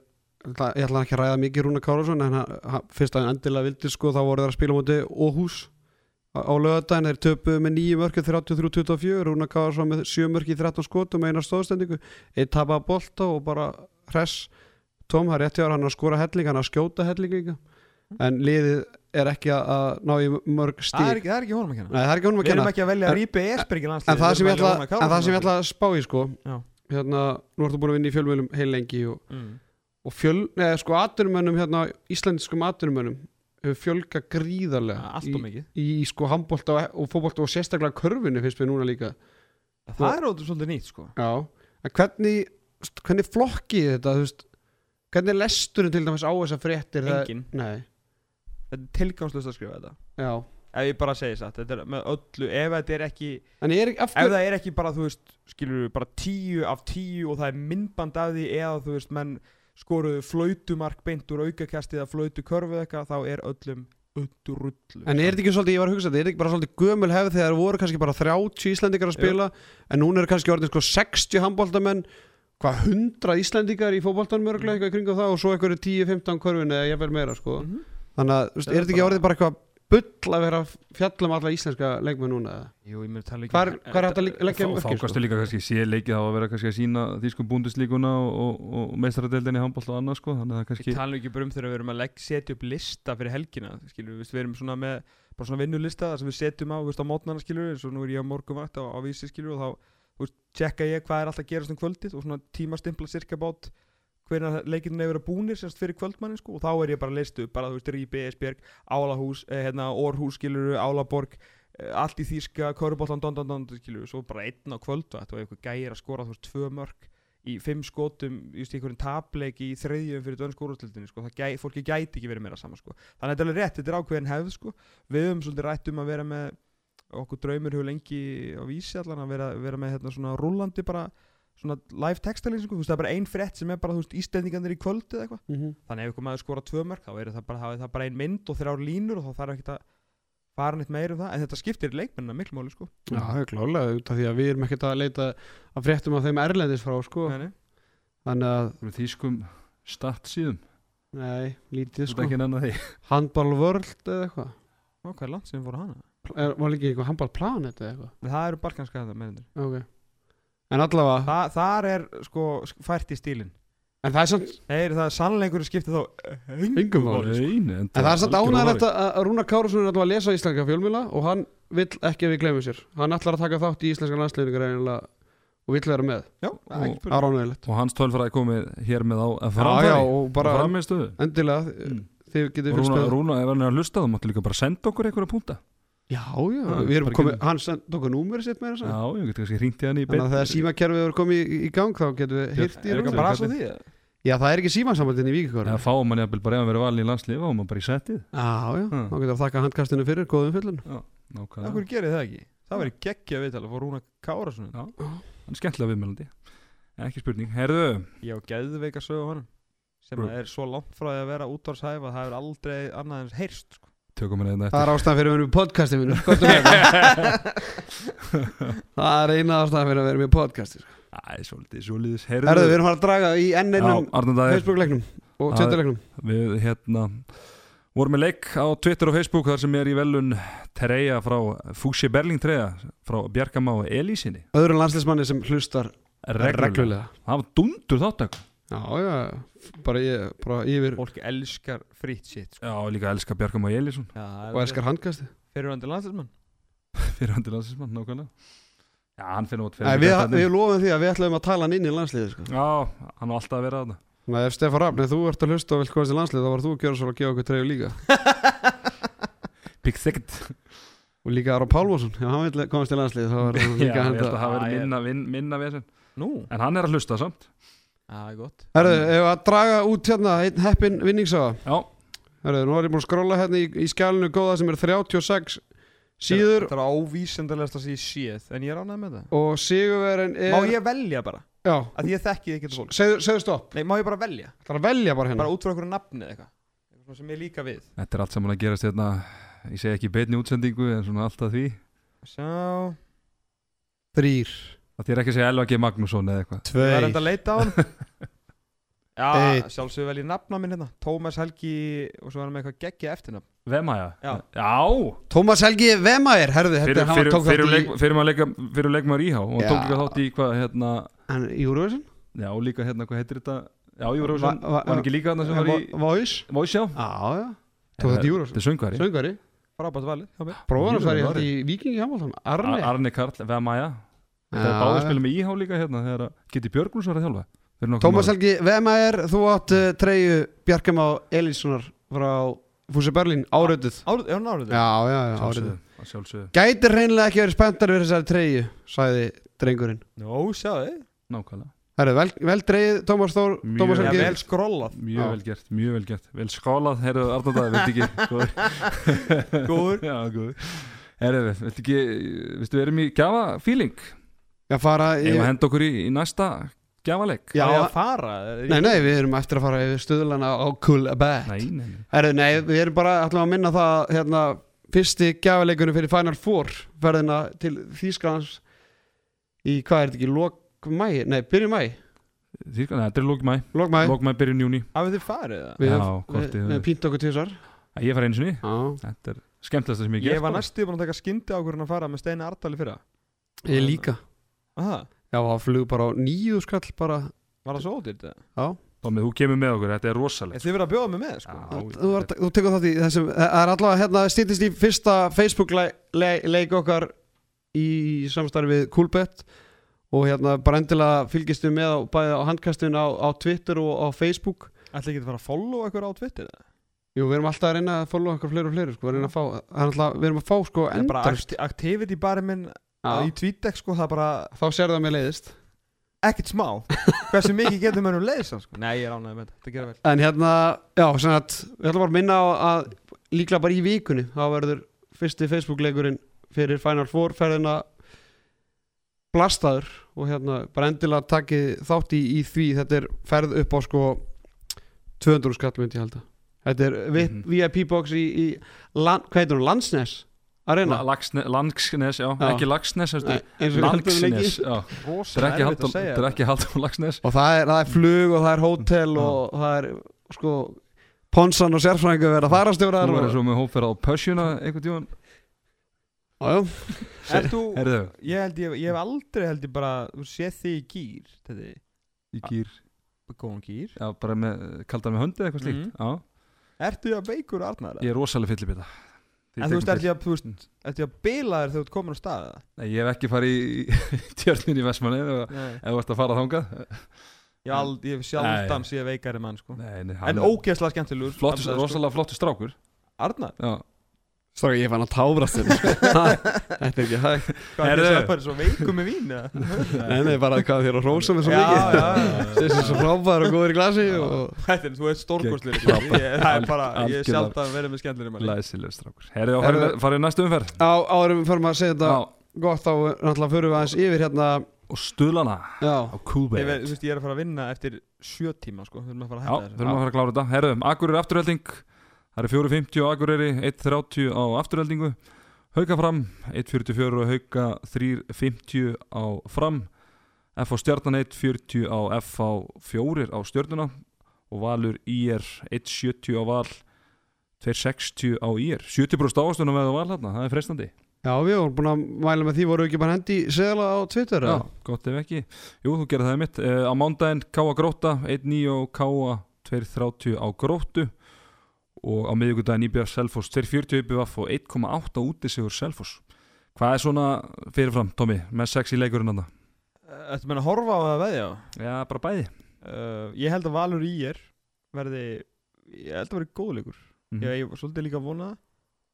ég ætla ekki að ræða mikið Rúna Kárásson en hann, fyrst að hann endilega vildi sko þá voru þeir að spila á móti Óhús á, lögadaginn, þeir töpuðu með 9 mörki 33-24, Rúna Kárásson með 7 mörki 13 skotum, eina stóðstendingu. Eitt tapaða bolta og bara hress. Tom, það er rétt hjá þér, hann að skora helling hann að skjóta helling líka. En liðið er ekki að- ná í mörg Það er ekki, það ekki honum að kenna. Það Við erum ekki að velja að rýpa í það ætla, en það sem ég ætla að spá í sko Já. Hérna, nú ertu búin að vinna í fjölmjölum heil lengi og, mm. og fjöl, neða sko aturumönnum hérna, íslendiskum aturumönnum hefur fjölga gríðarlega Allt og mikið. í, í sko handbólta og, og fótbólta og sérstaklega körfunni finnst við núna líka. Það er ótrúlega svolítið nýtt sko. Já, en hvernig hvernig flokkið þetta, þú veist hvernig er lesturinn til dæmis á þessar fréttir? Það- Engin nei, Þetta er tilgangslust að skrifa þetta. Já Ef ég bara segi satt Þetta er með öllu Ef þetta er ekki er Ef það er ekki bara, þú veist, skilur við, bara tíu af tíu og það er myndband af því eða, þú veist, menn skoruðu flautumark beint úr aukakasti eða flautu körfu eitthvað, þá er öllum öllu rullu. En er þetta ekki svolítið, ég var að hugsa þetta, er þetta ekki bara svolítið gömul hefð þegar voru kannski bara 30 Íslendingar að spila en núna eru kannski orðin sko 60 handbóltamenn hvað 100 Íslendingar í fótboltanum örgulega eitthvað í kringum það og svo eitthvað 10-15 körfin eða ég vel meira sko Mhm. þannig að, Það er þetta ekki orðið bara eitthvað bull að vera að fjalla um alla íslenska leikmenn núna eða? Jú, ég myndi tala ekki Hvar, hvar er þetta að leggja Þá um þá mörkin kannski sko? líka kannski sé leikið á að vera kannski að sína þýskum búndislíkuna og, og, og meistaradeldinni handbólt og annað sko þannig að það Ég kannski tala nú ekki bara um þegar við erum að legg, setja upp lista fyrir helgina, skilur við, við erum svona með bara svona vinnulista þar sem við setjum á, þú veist, á mótnana, skilur við, eins og nú er ég á morgunvakt á, á vísi, skilur við, og þá, þú veist, tjekka ég hvað er alltaf að gerast um kvöldið og svona tímastimpla cirka bát hvernig leikinu hefur verið búnir semst fyrir kvöldmannin, sko, og þá er ég bara upp, bara, þú veist, Ríbi, Esbjörg, Álahús, eh, hérna, Orhús, skilur við, Álaborg, eh, allt í þýska, Köruboltan, don, don, don, skilur við, svo bara einn á kvöldvakt og eitthvað gæir að skora, þú veist, tvö mörg í fimm skotum, just í einhverjum tapleik í þriðjum fyrir dönsk úrvastildinni sko. Gæ, fólki gæti ekki verið meira saman sko. þannig að þetta er alveg rétt, þetta er ákveðin hefð sko. við höfum svolítið rætt um að vera með okkur draumur hefur lengi á vísi allan að vera, vera með hérna, svona rúllandi bara svona live textalýsingu, þú veist það er bara ein frétt sem er bara þú veist ístendingandir í kvöld eða eitthvað. Mhm. þannig ef ykkur maður skora tvö mörg þá er það bara, er það bara ein mynd og þrjár línur og þá þarf ekki að fara neitt meir um það. En þetta skiptir leikmennina miklu máli sko. Já, það er klálega út af því að við erum ekkert að leita að fréttum af þeim erlendis frá sko. Nei, þannig að, þýskum start síðum nei, lítið sko. handball world eða eitthvað. Hvað er langt sem fórum hana? Er- var líka eitthvað handball planet eða eitthvað? Það eru balkanska þetta meðinir ok en allavega, Þa, þar er sko fært í stílinn. En það er samt Þeir, það er sannleikur skipti þá Engum máli. Nei, en En það er samt ánægilegt að Rúnar Kárasson er alltaf að lesa íslenska fjölmjöla og hann vill ekki að við glemum sér. Hann ætlar að taka þátt í íslenska landsliðningar og vill vera með, Já, Og- Og hans tölfræði komið hér með á að Já, já, framfæri og bara endilega Mm. þið getið fylgst Rúna, með Rúna, ef hann er að hlusta þá máttu líka bara senda okkur einhverja púnta Já, já, Já, við erum komið, getum- hann send okkur númeri sitt með þess Já, ég get kannski hringt í hann í Þannig að þegar símakerfið er komið í, í gang þá getum við hýrt í Er ekki bara svo því? Já, það er ekki símasambandin í Víkikóru Já, Já, fáum hann jafnvel bara ef hann verið valin í landslið fáum hann bara í settið. Já, Hmm. þá getum við að þakka handkastinu fyrir, góðum fyllun Nákvæmlega. Akkur gerir það ekki? Það verður geggja viðtal að fá Rúna Kárasson Já. Hann er er það tökum hann einn Það eftir er ástæðan fyrir að vera með podcasti minu er þetta? Það er eina ástæðan fyrir að vera með podcasti sko. Æ, svolítið, svolítið. Herðu, við erum að draga í enn Já, einnum Arnandæðir Facebook-leiknum og Það- Twitter-leiknum. Við hérna vorum með leik á Twitter og Facebook þar sem er í velun treyja frá Fúsi Berling treyja frá Bjarkamá Elísinni. Öðrum landslismanni sem hlustar reglulega. Það var dundur þáttak Já, já, bara, ég, bara yfir Fólk elskar frýtt shit sko. Já, líka elska Bjarkamá Elísson Já, og elskar handkasti Fyrirvændi landslismann fyrir hann til landslismann, nákvæmlega. Já, hann finnur út Nei, við, við lofum því að við ætlum að tala hann inn í landsliði sko. Já, hann á alltaf að vera að Nei, ef Stefán Rafn, ef þú ert að hlusta og vilt komast í landslið þá var þú að gera svo að gefa okkur treyju líka. Big Thicket og líka Aron Pálvarsson, já, hann vil komast í landslið þá var hann Já, líka ég hann held að það Er það er gott. Herðu, ef að draga út hérna einn heppin vinningsaga. Já, Herðu, nú er ég búin að skróla hérna í, í skjálinu góða sem er 36 síður. Þetta er ávísendalegast að sé séð En ég er ánægð með það. Og sigurverin er Má ég velja bara? Já, Að ég þekki ekki þetta fólk. Segðu, segðu stopp. Nei, má ég bara velja? Það er að velja bara hérna? Bara út frá einhverju nafni eða eitthvað. Eitthvað sem ég líka við. Þetta er allt saman að gerast hérna Ég segi ekki í beinni útsendingu En svona alltaf því. Sjá. Þrýr Það þýr ekki að segja Elva G. Magnússon eða eitthvað. Ég var Tvei enda að leita á hann Já, Einn. sjálfsögðu vel í nafna minn hérna. Tómas Helgi og svo var hann með eitthvað geggja eftirnafn Vemaja? Já. Já. Tómas Helgi Vemair, herðu Fyrir, þetta fyrir, hann tók fyrir, leik, fyrir, maður leika, fyrir leikmaður íhá og hann tók líka þátt í hvað hérna hann, Eurovision Já líka hérna hvað heitir þetta? Já va- Var hann ekki líka þarna sem var í Voice? Voice já. Já, já. Tók þetta er söngvari. Söngari Frábært valið. Bróðan Mjög að fara í þetta í Vikingi Hamilton Arne. Ar- Arne Karl Vemaja Það er Já, báðið já. spilum með íhá líka hérna þegar að Geti Björgúls var að þjálfa. Tómas. Helgi Vemair, þú átt uh, treyju Bjarkam á Elíssonar frá Fúsi Berlín árötuð Árið, er hann árið? Já, já, já, að sjálfsögðu Gætir hreinlega ekki verið spenntar við þessari treyju sagði drengurinn. Jó, sjáðu Nákvæmlega. Herru, vel, vel dreigð Tómas Þór Mjög Tómas Já, Helgi vel skrollað. Mjög Já. vel gert, mjög vel gert. Vel skálað, heyrðu Arnóndaði, veit ekki? Góður. Já, ekki, viðstu, við erum í gjafa feeling Já, fara í Ef að henda okkur í, í næsta gjafaleik Já, að fara? Nei, nei, við erum eftir að fara yfir stöðlana á Cool Bet. Nei, nei, nei. Herru, nei, við erum bara ætlum að minna það hérna, fyrsti gjafaleikunum fyrir Final Four ferðina til Þýskalands í, hvað er þetta ekki, lok mæ, nei, byrju mæ Þýrka, nei, þetta er lók mæ lok mæ, Lók mæ byrjun júni Hafið þið farið það? við Já, hvort við- þið við höfum. pínt okkur tvisar Ég fara einu sinni. Já, Þetta er skemmtilegsta sem ég Ég gert. var bara. næstu búin að taka skyndi ákvörðin að fara með Steini Ardali fyrra. Ég líka Aha, Já, það flug bara á nýju skall bara. Var það svo ódýrt eða? Já, Tómið, þú kemur með okkur, þetta er rosalegt. Þið verið að bjóða mig með sko? Já, þú, var, þú tekur þátt í þessum það er allavega hérna stýttist í fyrsta Facebook le, le, leik okkar í samstarfi við Coolbet. Og hérna bara endilega fylgist við með á, bæði á handkastun á, á Twitter og á Facebook. Ætli ekki að fara að follow eitthvað á Twitter eða? Jú, við erum alltaf að reyna að followa okkar fleiri og fleiri sko, við erum að fá, það er alltaf, við erum að fá sko Það er bara í TweetDeck sko Það bara þá sér það mér leiðist. Ekkert smá. Hversu mikið getur mönnum leiðis sko? Nei, ég er ánægð með þetta, þetta gera vel. En hérna, já, sem að við ætlum bara að minna á að líklega bara í vikunni þá verður fyrsti Facebook leikurinn fyrir Final Four ferðina blastaður og hérna bara endilega takið þátt í, í því. Þetta er ferð upp á sko 200 skall myndi ég halda Þetta er VIP, Mhm. VIP box í, í land, hvað heitir hún, Landsnes Arena La- Laxne- Langsnes, já, Já. ekki Lagsnes já. Þetta er ekki er ekki Halldór Lagsnes og það er, það er flug og það er hótel og það er sko Ponsan og sérfræðingu verða farastjórar Þú verður svo með hópferð á Pössjuna einhvern tíman Jájú, Er þú, ég held ég, ég hef aldrei held ég bara Þú séð þig í gýr Þetta í gýr góðan gýr Já, bara með, kaldar með höndi eitthvað slíkt. Já, Ertu að veikur Arnar? ég er rosalega fyllibita En þú veist, ertu ég að, að bila þér þegar þú ert komin á stað eða? Nei, ég hef ekki farið í tjörnin í Vestmanni þú ert að fara þangað. Ég, ald, ég hef sjaldan sé veikari mann sko. Nei, nei, En ógeðslega skemmtilegur flottur, alveg, sko. rosalega flottur strákur. Arnar? Já, Stráka, ég fann að tábrast þér Þetta er ekki hægt. Hvað er það bara svo veikum með vín eða? Nei, nei, bara hvað þér að rósa mig svo Já, mikið. já, já. Þessi svo frábæður og góður í glasi og... Þetta er, þú ert stórkostlir Gegn- Það er bara, ég er Algjörlega. sjaldan verið með skemmtilegum mann læsilegur strákur. Herðu. farið- næstu umferð. Á árum fyrir maður að segja þetta gott þá náttúrulega fyrir við aðeins yfir hérna og stuðlana Já, á Coolbet Ég, veit- þú veist, ég er að fara að vinna eftir sjö tíma sko. Við erum að fara að Já, hætta við erum að fara að klára þetta. Herðu, Akureyri afturhelding Það eru 4.50 á Akureyri 1.30 á afturheldingu Hauka fram 1.44 og Hauka 3.50 á fram. F á stjarnan 1.40 á F á 4 á stjörnuna. Og Valur IR 1.70 á Val. 2.60 á IR 70% ávastunum með á Val hérna, það er freistandi. Já við vorum búin að mæla með því voru við ekki bara hendi segla á Twitter Já, eða? gott ef ekki. Jú, þú gerir það mitt uh, Á mándaginn K.A. Gróta 1.9 og K.A. 2.30 á Grótu og á miðvíkudaginn IBF Selfoss. 2.40 IBF og 1.8 úti sigur Selfoss. Hvað er svona fyrirfram, Tommy, með sex í leikurinn hann? Þetta meina horfa á það að veðja Já, bara bæði. Uh, Ég held að Valur í er verði Ég held að verði góðleikur Mhm. Ég ég var svolítið líka að vona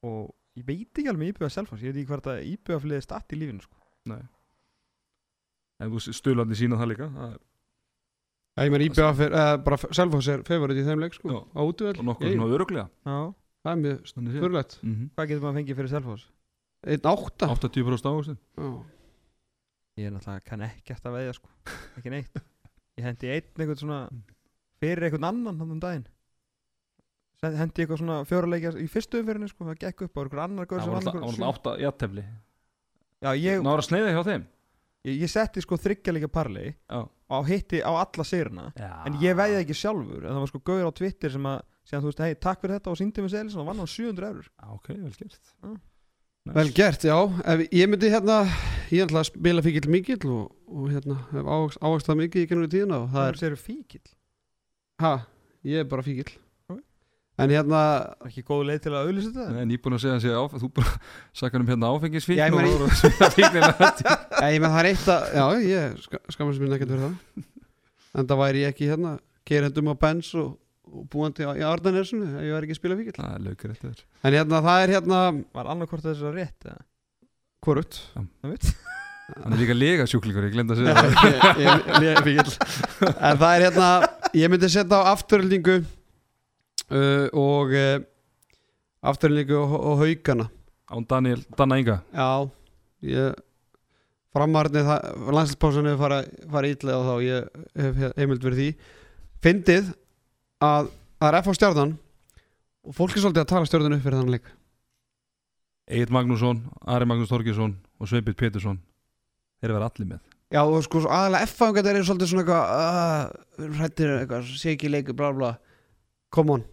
og ég veit ekki alveg IBF Selfoss. Ég veit ekki hvert að IBF liði statt í lífinu sko. En þú stuðlandi sína það líka það er, ég meina IBF er, eða bara Selfoss er favorit í þeim leik sko. Á útvöld Og nokkuð svona öruglega Já Það er mjög fyrirlegt Mhm. Hvað getur maður fengið fyrir Selfoss? 1-8 80% ávastin Já. Ég er náttúrulega kann ekkert að veðja sko. Ekki neitt. Ég hendi einn eitthvað svona Fyrir eitthvað annan hann um daginn. Hendi eitthvað svona fjóruleikja í fyrstu umferðinu sko. Það gekk upp á eitthvað annar gaur Það sem var alltaf- það var einhver átta jættefli Já, ég, Náður að sneiða hjá þeim? Ég, ég setti sko þryggjalíka parli Já, á hitti á alla sérna en ég veiði ekki sjálfur. En það var sko gauður á Twitter sem að segja þú veist, hei, takk fyrir þetta og síndi mig selis og vann hann 700 eurur. Já, ok, vel gert. Nice. Vel gert, já. Ef, Ég myndi hérna, ég ætla að spila fíkil mikill og, og hérna hef ávaks, ávakstað mikið í gennum tíðina og það það er, sér fíkil ha, ég er bara fíkil. En hérna ekki góð leið til að auðlýsa þetta En ég búin að segja að sé áf Þú bara sakar um hérna áfengisfíkn Já, ég meina- og og- fíknina Já, ég með það er eitt að, já, ég ska, skammast mín ekkert fyrir það En það væri ég ekki hérna Kerendum á Benz og, og búandi á, í Ardanesinu Ef ég væri ekki að spila fíkil Það er laukur eftir En hérna, það er hérna var annarkvort þess að rétt eða? Hvorut það veit Hann er líka lega sjúklingur, ég glemd að segja uh, Og uh, Afturöldingu og, og haugana. Án Daniel, Danna Inga. Já Ég Framarni Landslspásunni fara, fara ítlega og þá ég hef heimild fyrir því. Fyndið að Það er F á stjárnan Og fólk er svolítið að tala stjórnun upp fyrir þannig leik. Egil Magnússon, Ari Magnús Þorgesson og Sveipit Pétursson Þeir eru verið allir með. Já og sko aðalega F-fangar eru svolítið svona eitthvað uh, Hrættir eitthvað, sé ekki leikur bla bla Come on.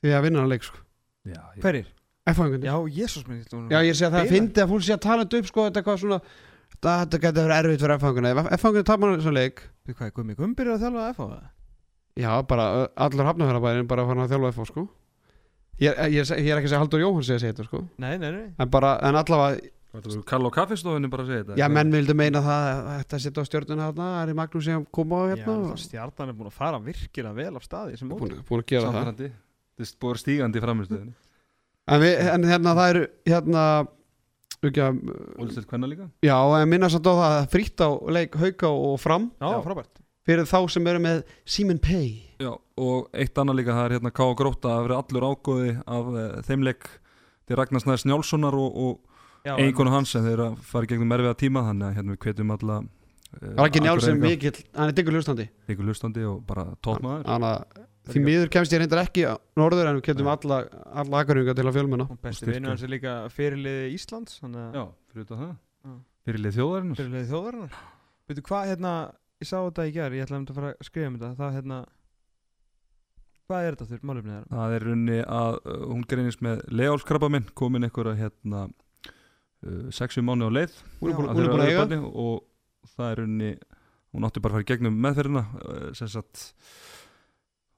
Því að vinna hann leik sko. Já, ég? F-fangar já, jésús minn Já ég sé að það fyndi að fólk sé að tala upp sko Þetta eitthvað svona Þetta, getur verið erfitt fyrir F-fangarna Ef F-fangarna tapar hann svona leik Við hvað er Gummi Gumbir að þjálfa F á það? Já bara allur hafnafjörðabærin bara að fara að þjálfa F sko. Ég, ég, ég, ég er ekki að segja Haldur Jóhann að segja þetta sko. Nei, nei, nei. En bara, en allavega Er Karl og kaffistofunni bara að segja þetta. Já menn vildu meina það að Þetta setja á stjórnuna hérna Það er Magnús sem kom á Já, hérna það og- stjarnan er búin að fara virkilega vel af staði sem móti Búin, búin að gera það. Samfærandi Þetta er búið stígandi framistöðinni En, við, en hérna það eru hérna Ólistelt hvenna líka? Já, en minna samt á það að frýtt á leik hauka og fram. Já, Já. frábært. Fyrir þá sem eru með Simen Pay Já, og eitt annað líka það er hérna K. Gróta að vera allur ágóði af uh, þeim leik til Ragnar Snæðs Njálssonar og, og Eiginkonu hans en þeir eru að fara í gegnum erfiða tíma þannig að hérna við hvetjum alla uh, Raggi Njálsson mikill, hann er diggur hlustandi. Ykkur hlustandi og bara að því miður kemst ég reyndar ekki á norður en við getum alla, alla akarjunga til að fjölmenna. Og besti vinnu hans er líka fyrirliði Íslands Þannig að Já, fyrir þetta það. Já. Fyrir lið þjóðarinnar. Fyrirliði þjóðarinnar. Veitu hvað, hérna, ég sá þetta í gær Ég ætlaði að fara að skrifa um þetta Það, hérna Hvað er þetta þurr, málefnið þeirra? Það er runni að uh, hún greinist með leálskrabba minn komin einhverja hérna uh, sexu mánu á leið. Búin, að að og það er runni hún átti bara að fara í gegnum meðferðina uh, sagt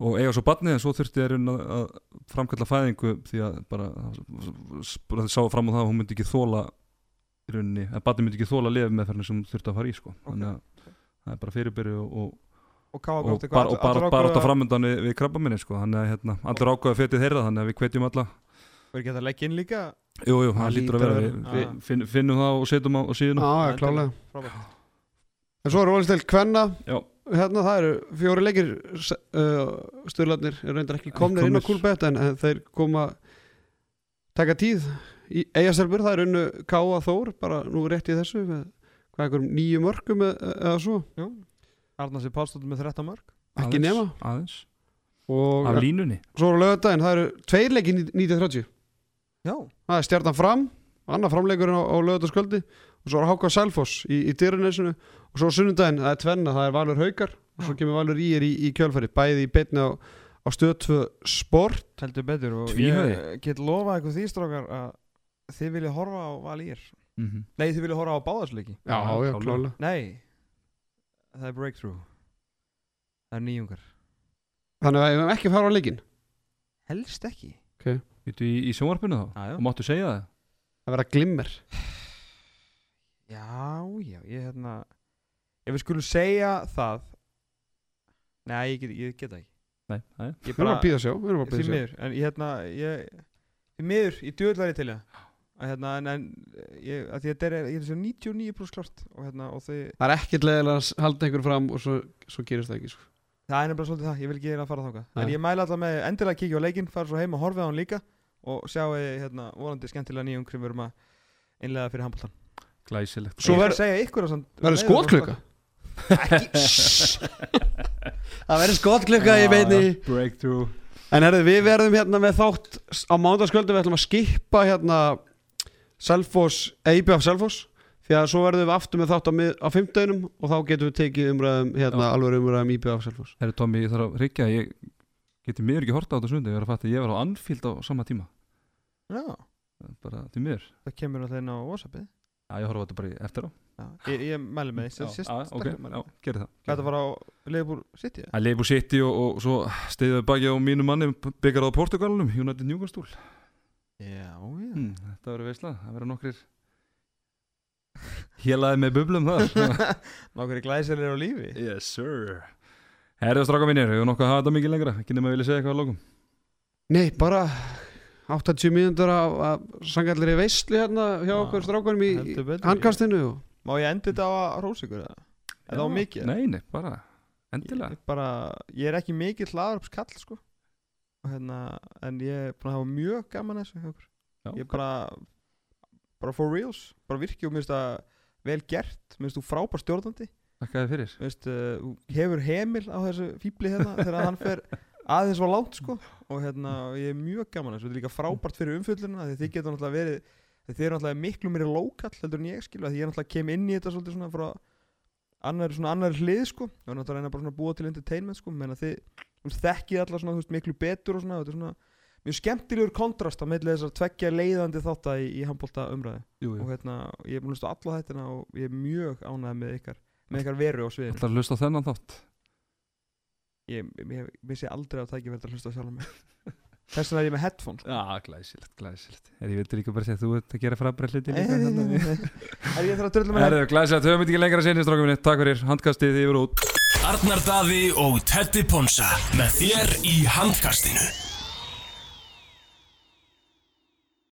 og eiga svo barni en svo þurfti þeir runni að, að framkalla fæðingu því að bara, bara þið sáu fram á það að hún myndi ekki þóla í runni, að barni myndi ekki þóla lefi meðferðina sem þurfti að fara í sko. Þannig að það er bara fyrirbyrju og, og Og bara, átt að framöndan við, við krabba minni sko. þannig að hérna, allir ákveða fetið þeirra þannig að við hvetjum alla Verður ekki að leggja inn líka? Jú, jú, Það lítur að hlýtur vera að við, vera. við Já. finn, finnum það og setjum á, síðuna. Já, já, klálega Frábært. En svo er Ólistelt Kvenna. Já, hérna það eru fjóri leikir uh, styrlarnir er reyndar ekki komnir inn á. Coolbet en, en þeir koma taka tíð í eigastelbur, það er unnu Káa Þór bara nú rétt í þessu með hvað einhverjum nýju mörgum eða, eða svo. Jú Arnars er pálstóttur með 13 mörg ekki aðeins, nema. aðeins, og af línunni. svo er lögadaginn, það eru tveir leikir 1930 Já. Það er stjartan fram, annar framleikurinn á, á lögadagskvöldi og svo er Háka Selfoss í, í Dyrunesinu og svo sunnudaginn, það er tvenna, það er Valur Haukar. Og svo kemur Valur Ír í, í kjölfæri bæði í beitni á, á stöð 2 sport. Heldur betur. Og Tvíhöfði. ég get lofað eitthvað því strákar að þið viljið horfa á Valír mm -hmm. Nei, þið viljið horfa á báðarsleiki já, Já, já, klálega. Nei. Það er breakthrough. Það er nýjungar. Þannig að við hefum ekki fara á leikin Helst ekki Vítu í, í sjónvarpinu þá? Já, já. Og máttu segja það? Það verða glimmer. Já, já, ég hérna Ef við skulum segja það Nei, ég get, ég get það ekki. Nei, nei. Ég Við erum bara að býða sjá Við erum bara að Því býða sjá miður, en ég hérna ég, Því miður, ég djöðlari til það að hérna, en, en ég, að því að þetta er, ég er svo 99% klart og hérna, og þið, Það er ekkert leðilega að halda einhver fram og svo, svo gerist það ekki sko. það er nefnilega svolítið það, ég vil ekki hérna fara þáka en ég mæla alltaf með endilega að kíkja á leikinn fara svo heim og horfa á hann líka og sjá hérna, vonandi skemmtilega nýjum sem við erum að innlega fyrir handbóltan Glæsilegt. Svo Ég ver- verður segja ykkur Verður skotklukka? Ekki, Það verður skotklukka í beinni Breakthrough. En herðu, við verðum hérna með þátt á mándaskvöldu Við ætlum að skipa hérna Selfoss, EIBF Selfoss. Því að svo verðum við aftur með þátt á, mið- á fimmtuginum og þá getum við tekið umræðum hérna, alveg umræðum íbjöð af Selfoss. Herri Tommy, ég þarf að ryggja Ég geti mér ekki horta á þetta sundi Ég var að fatta að ég var á Anfield á sama tíma. Já, Bara til mér það kemur alltaf inn á WhatsAppið. Já, ég horfa á þetta bara eftir á. Já, ég, ég mæli með því Já, ok, já, gerði það Þetta var á Leifbúr City leiði búið sitt og, og svo stiðið baki á mínu manni byggar á Portugalunum, United Newcastle. Já, já. Hmm, Þetta verður veisla, það verður nokkrir Hélaði með bublum þar. Nákvæmri glæsilegir á lífi. Yes sir Herðu stráka mínir, hefur nokkuð að hafa þetta mikið lengra? Ekki nema að vilja segja eitthvað að lókum Nei, bara 80 mínútur af, í veistli hérna hjá Já, okkur strákunum í, handkastinu og Má ég enda þetta á að rósa ykkur eða? Er það á mikið? Nei, nei, bara endilega. Ég, bara, ég er ekki mikið hlaðarps kall sko. Og hérna, en ég er búin að hafa mjög gaman þessu hjá okkur. Já, ég er bara bara for reals, bara virki og mér finnst það vel gert, mér finnst þú frábær stjórnandi Takk að þið fyrir finnst, uh, hefur heimil á þessu fýbli hérna þegar hann fer aðeins var langt sko. Og hérna, ég er mjög gaman að þessu, þetta er líka frábært fyrir umfjölluna því þið getur náttúrulega verið þið eru náttúrulega miklu mér lokal heldur en ég skilja því ég náttúrulega kem inn í þetta svolítið svona frá annari, svona annari hlið sko. Og náttúrulega reyna bara svona að búa til entertainment sko. Menn að þið veist, þekkið alla svona veist, miklu betur og svona. Þetta er svona mjög skemmtilegur kontrast á meðlega þessar tveggja leiðandi þátta í, í handbólta umræði Jú, og hérna, ég er búin að hlusta alla þættina og ég er mjög ánægð með ykkar með ykkar veru á sviðinu. Ætlar að hlusta á þennan þátt? Ég, ég, ég vissi aldrei að tækja verið að hlusta á sjálf mig. Þess vegna er ég með headphone sko. Já, glæsilegt, glæsilegt. Er ég veit líka bara að þú ert að gera frábæra hluti líka er þarna. ég þarf að drölla með Herðu, glæsilegt, höfum við ekki lengra sinni stráka minni Takk fyrir, handkastið yfir út. Arnar Daði og Teddy Ponsa með þér í handkastinu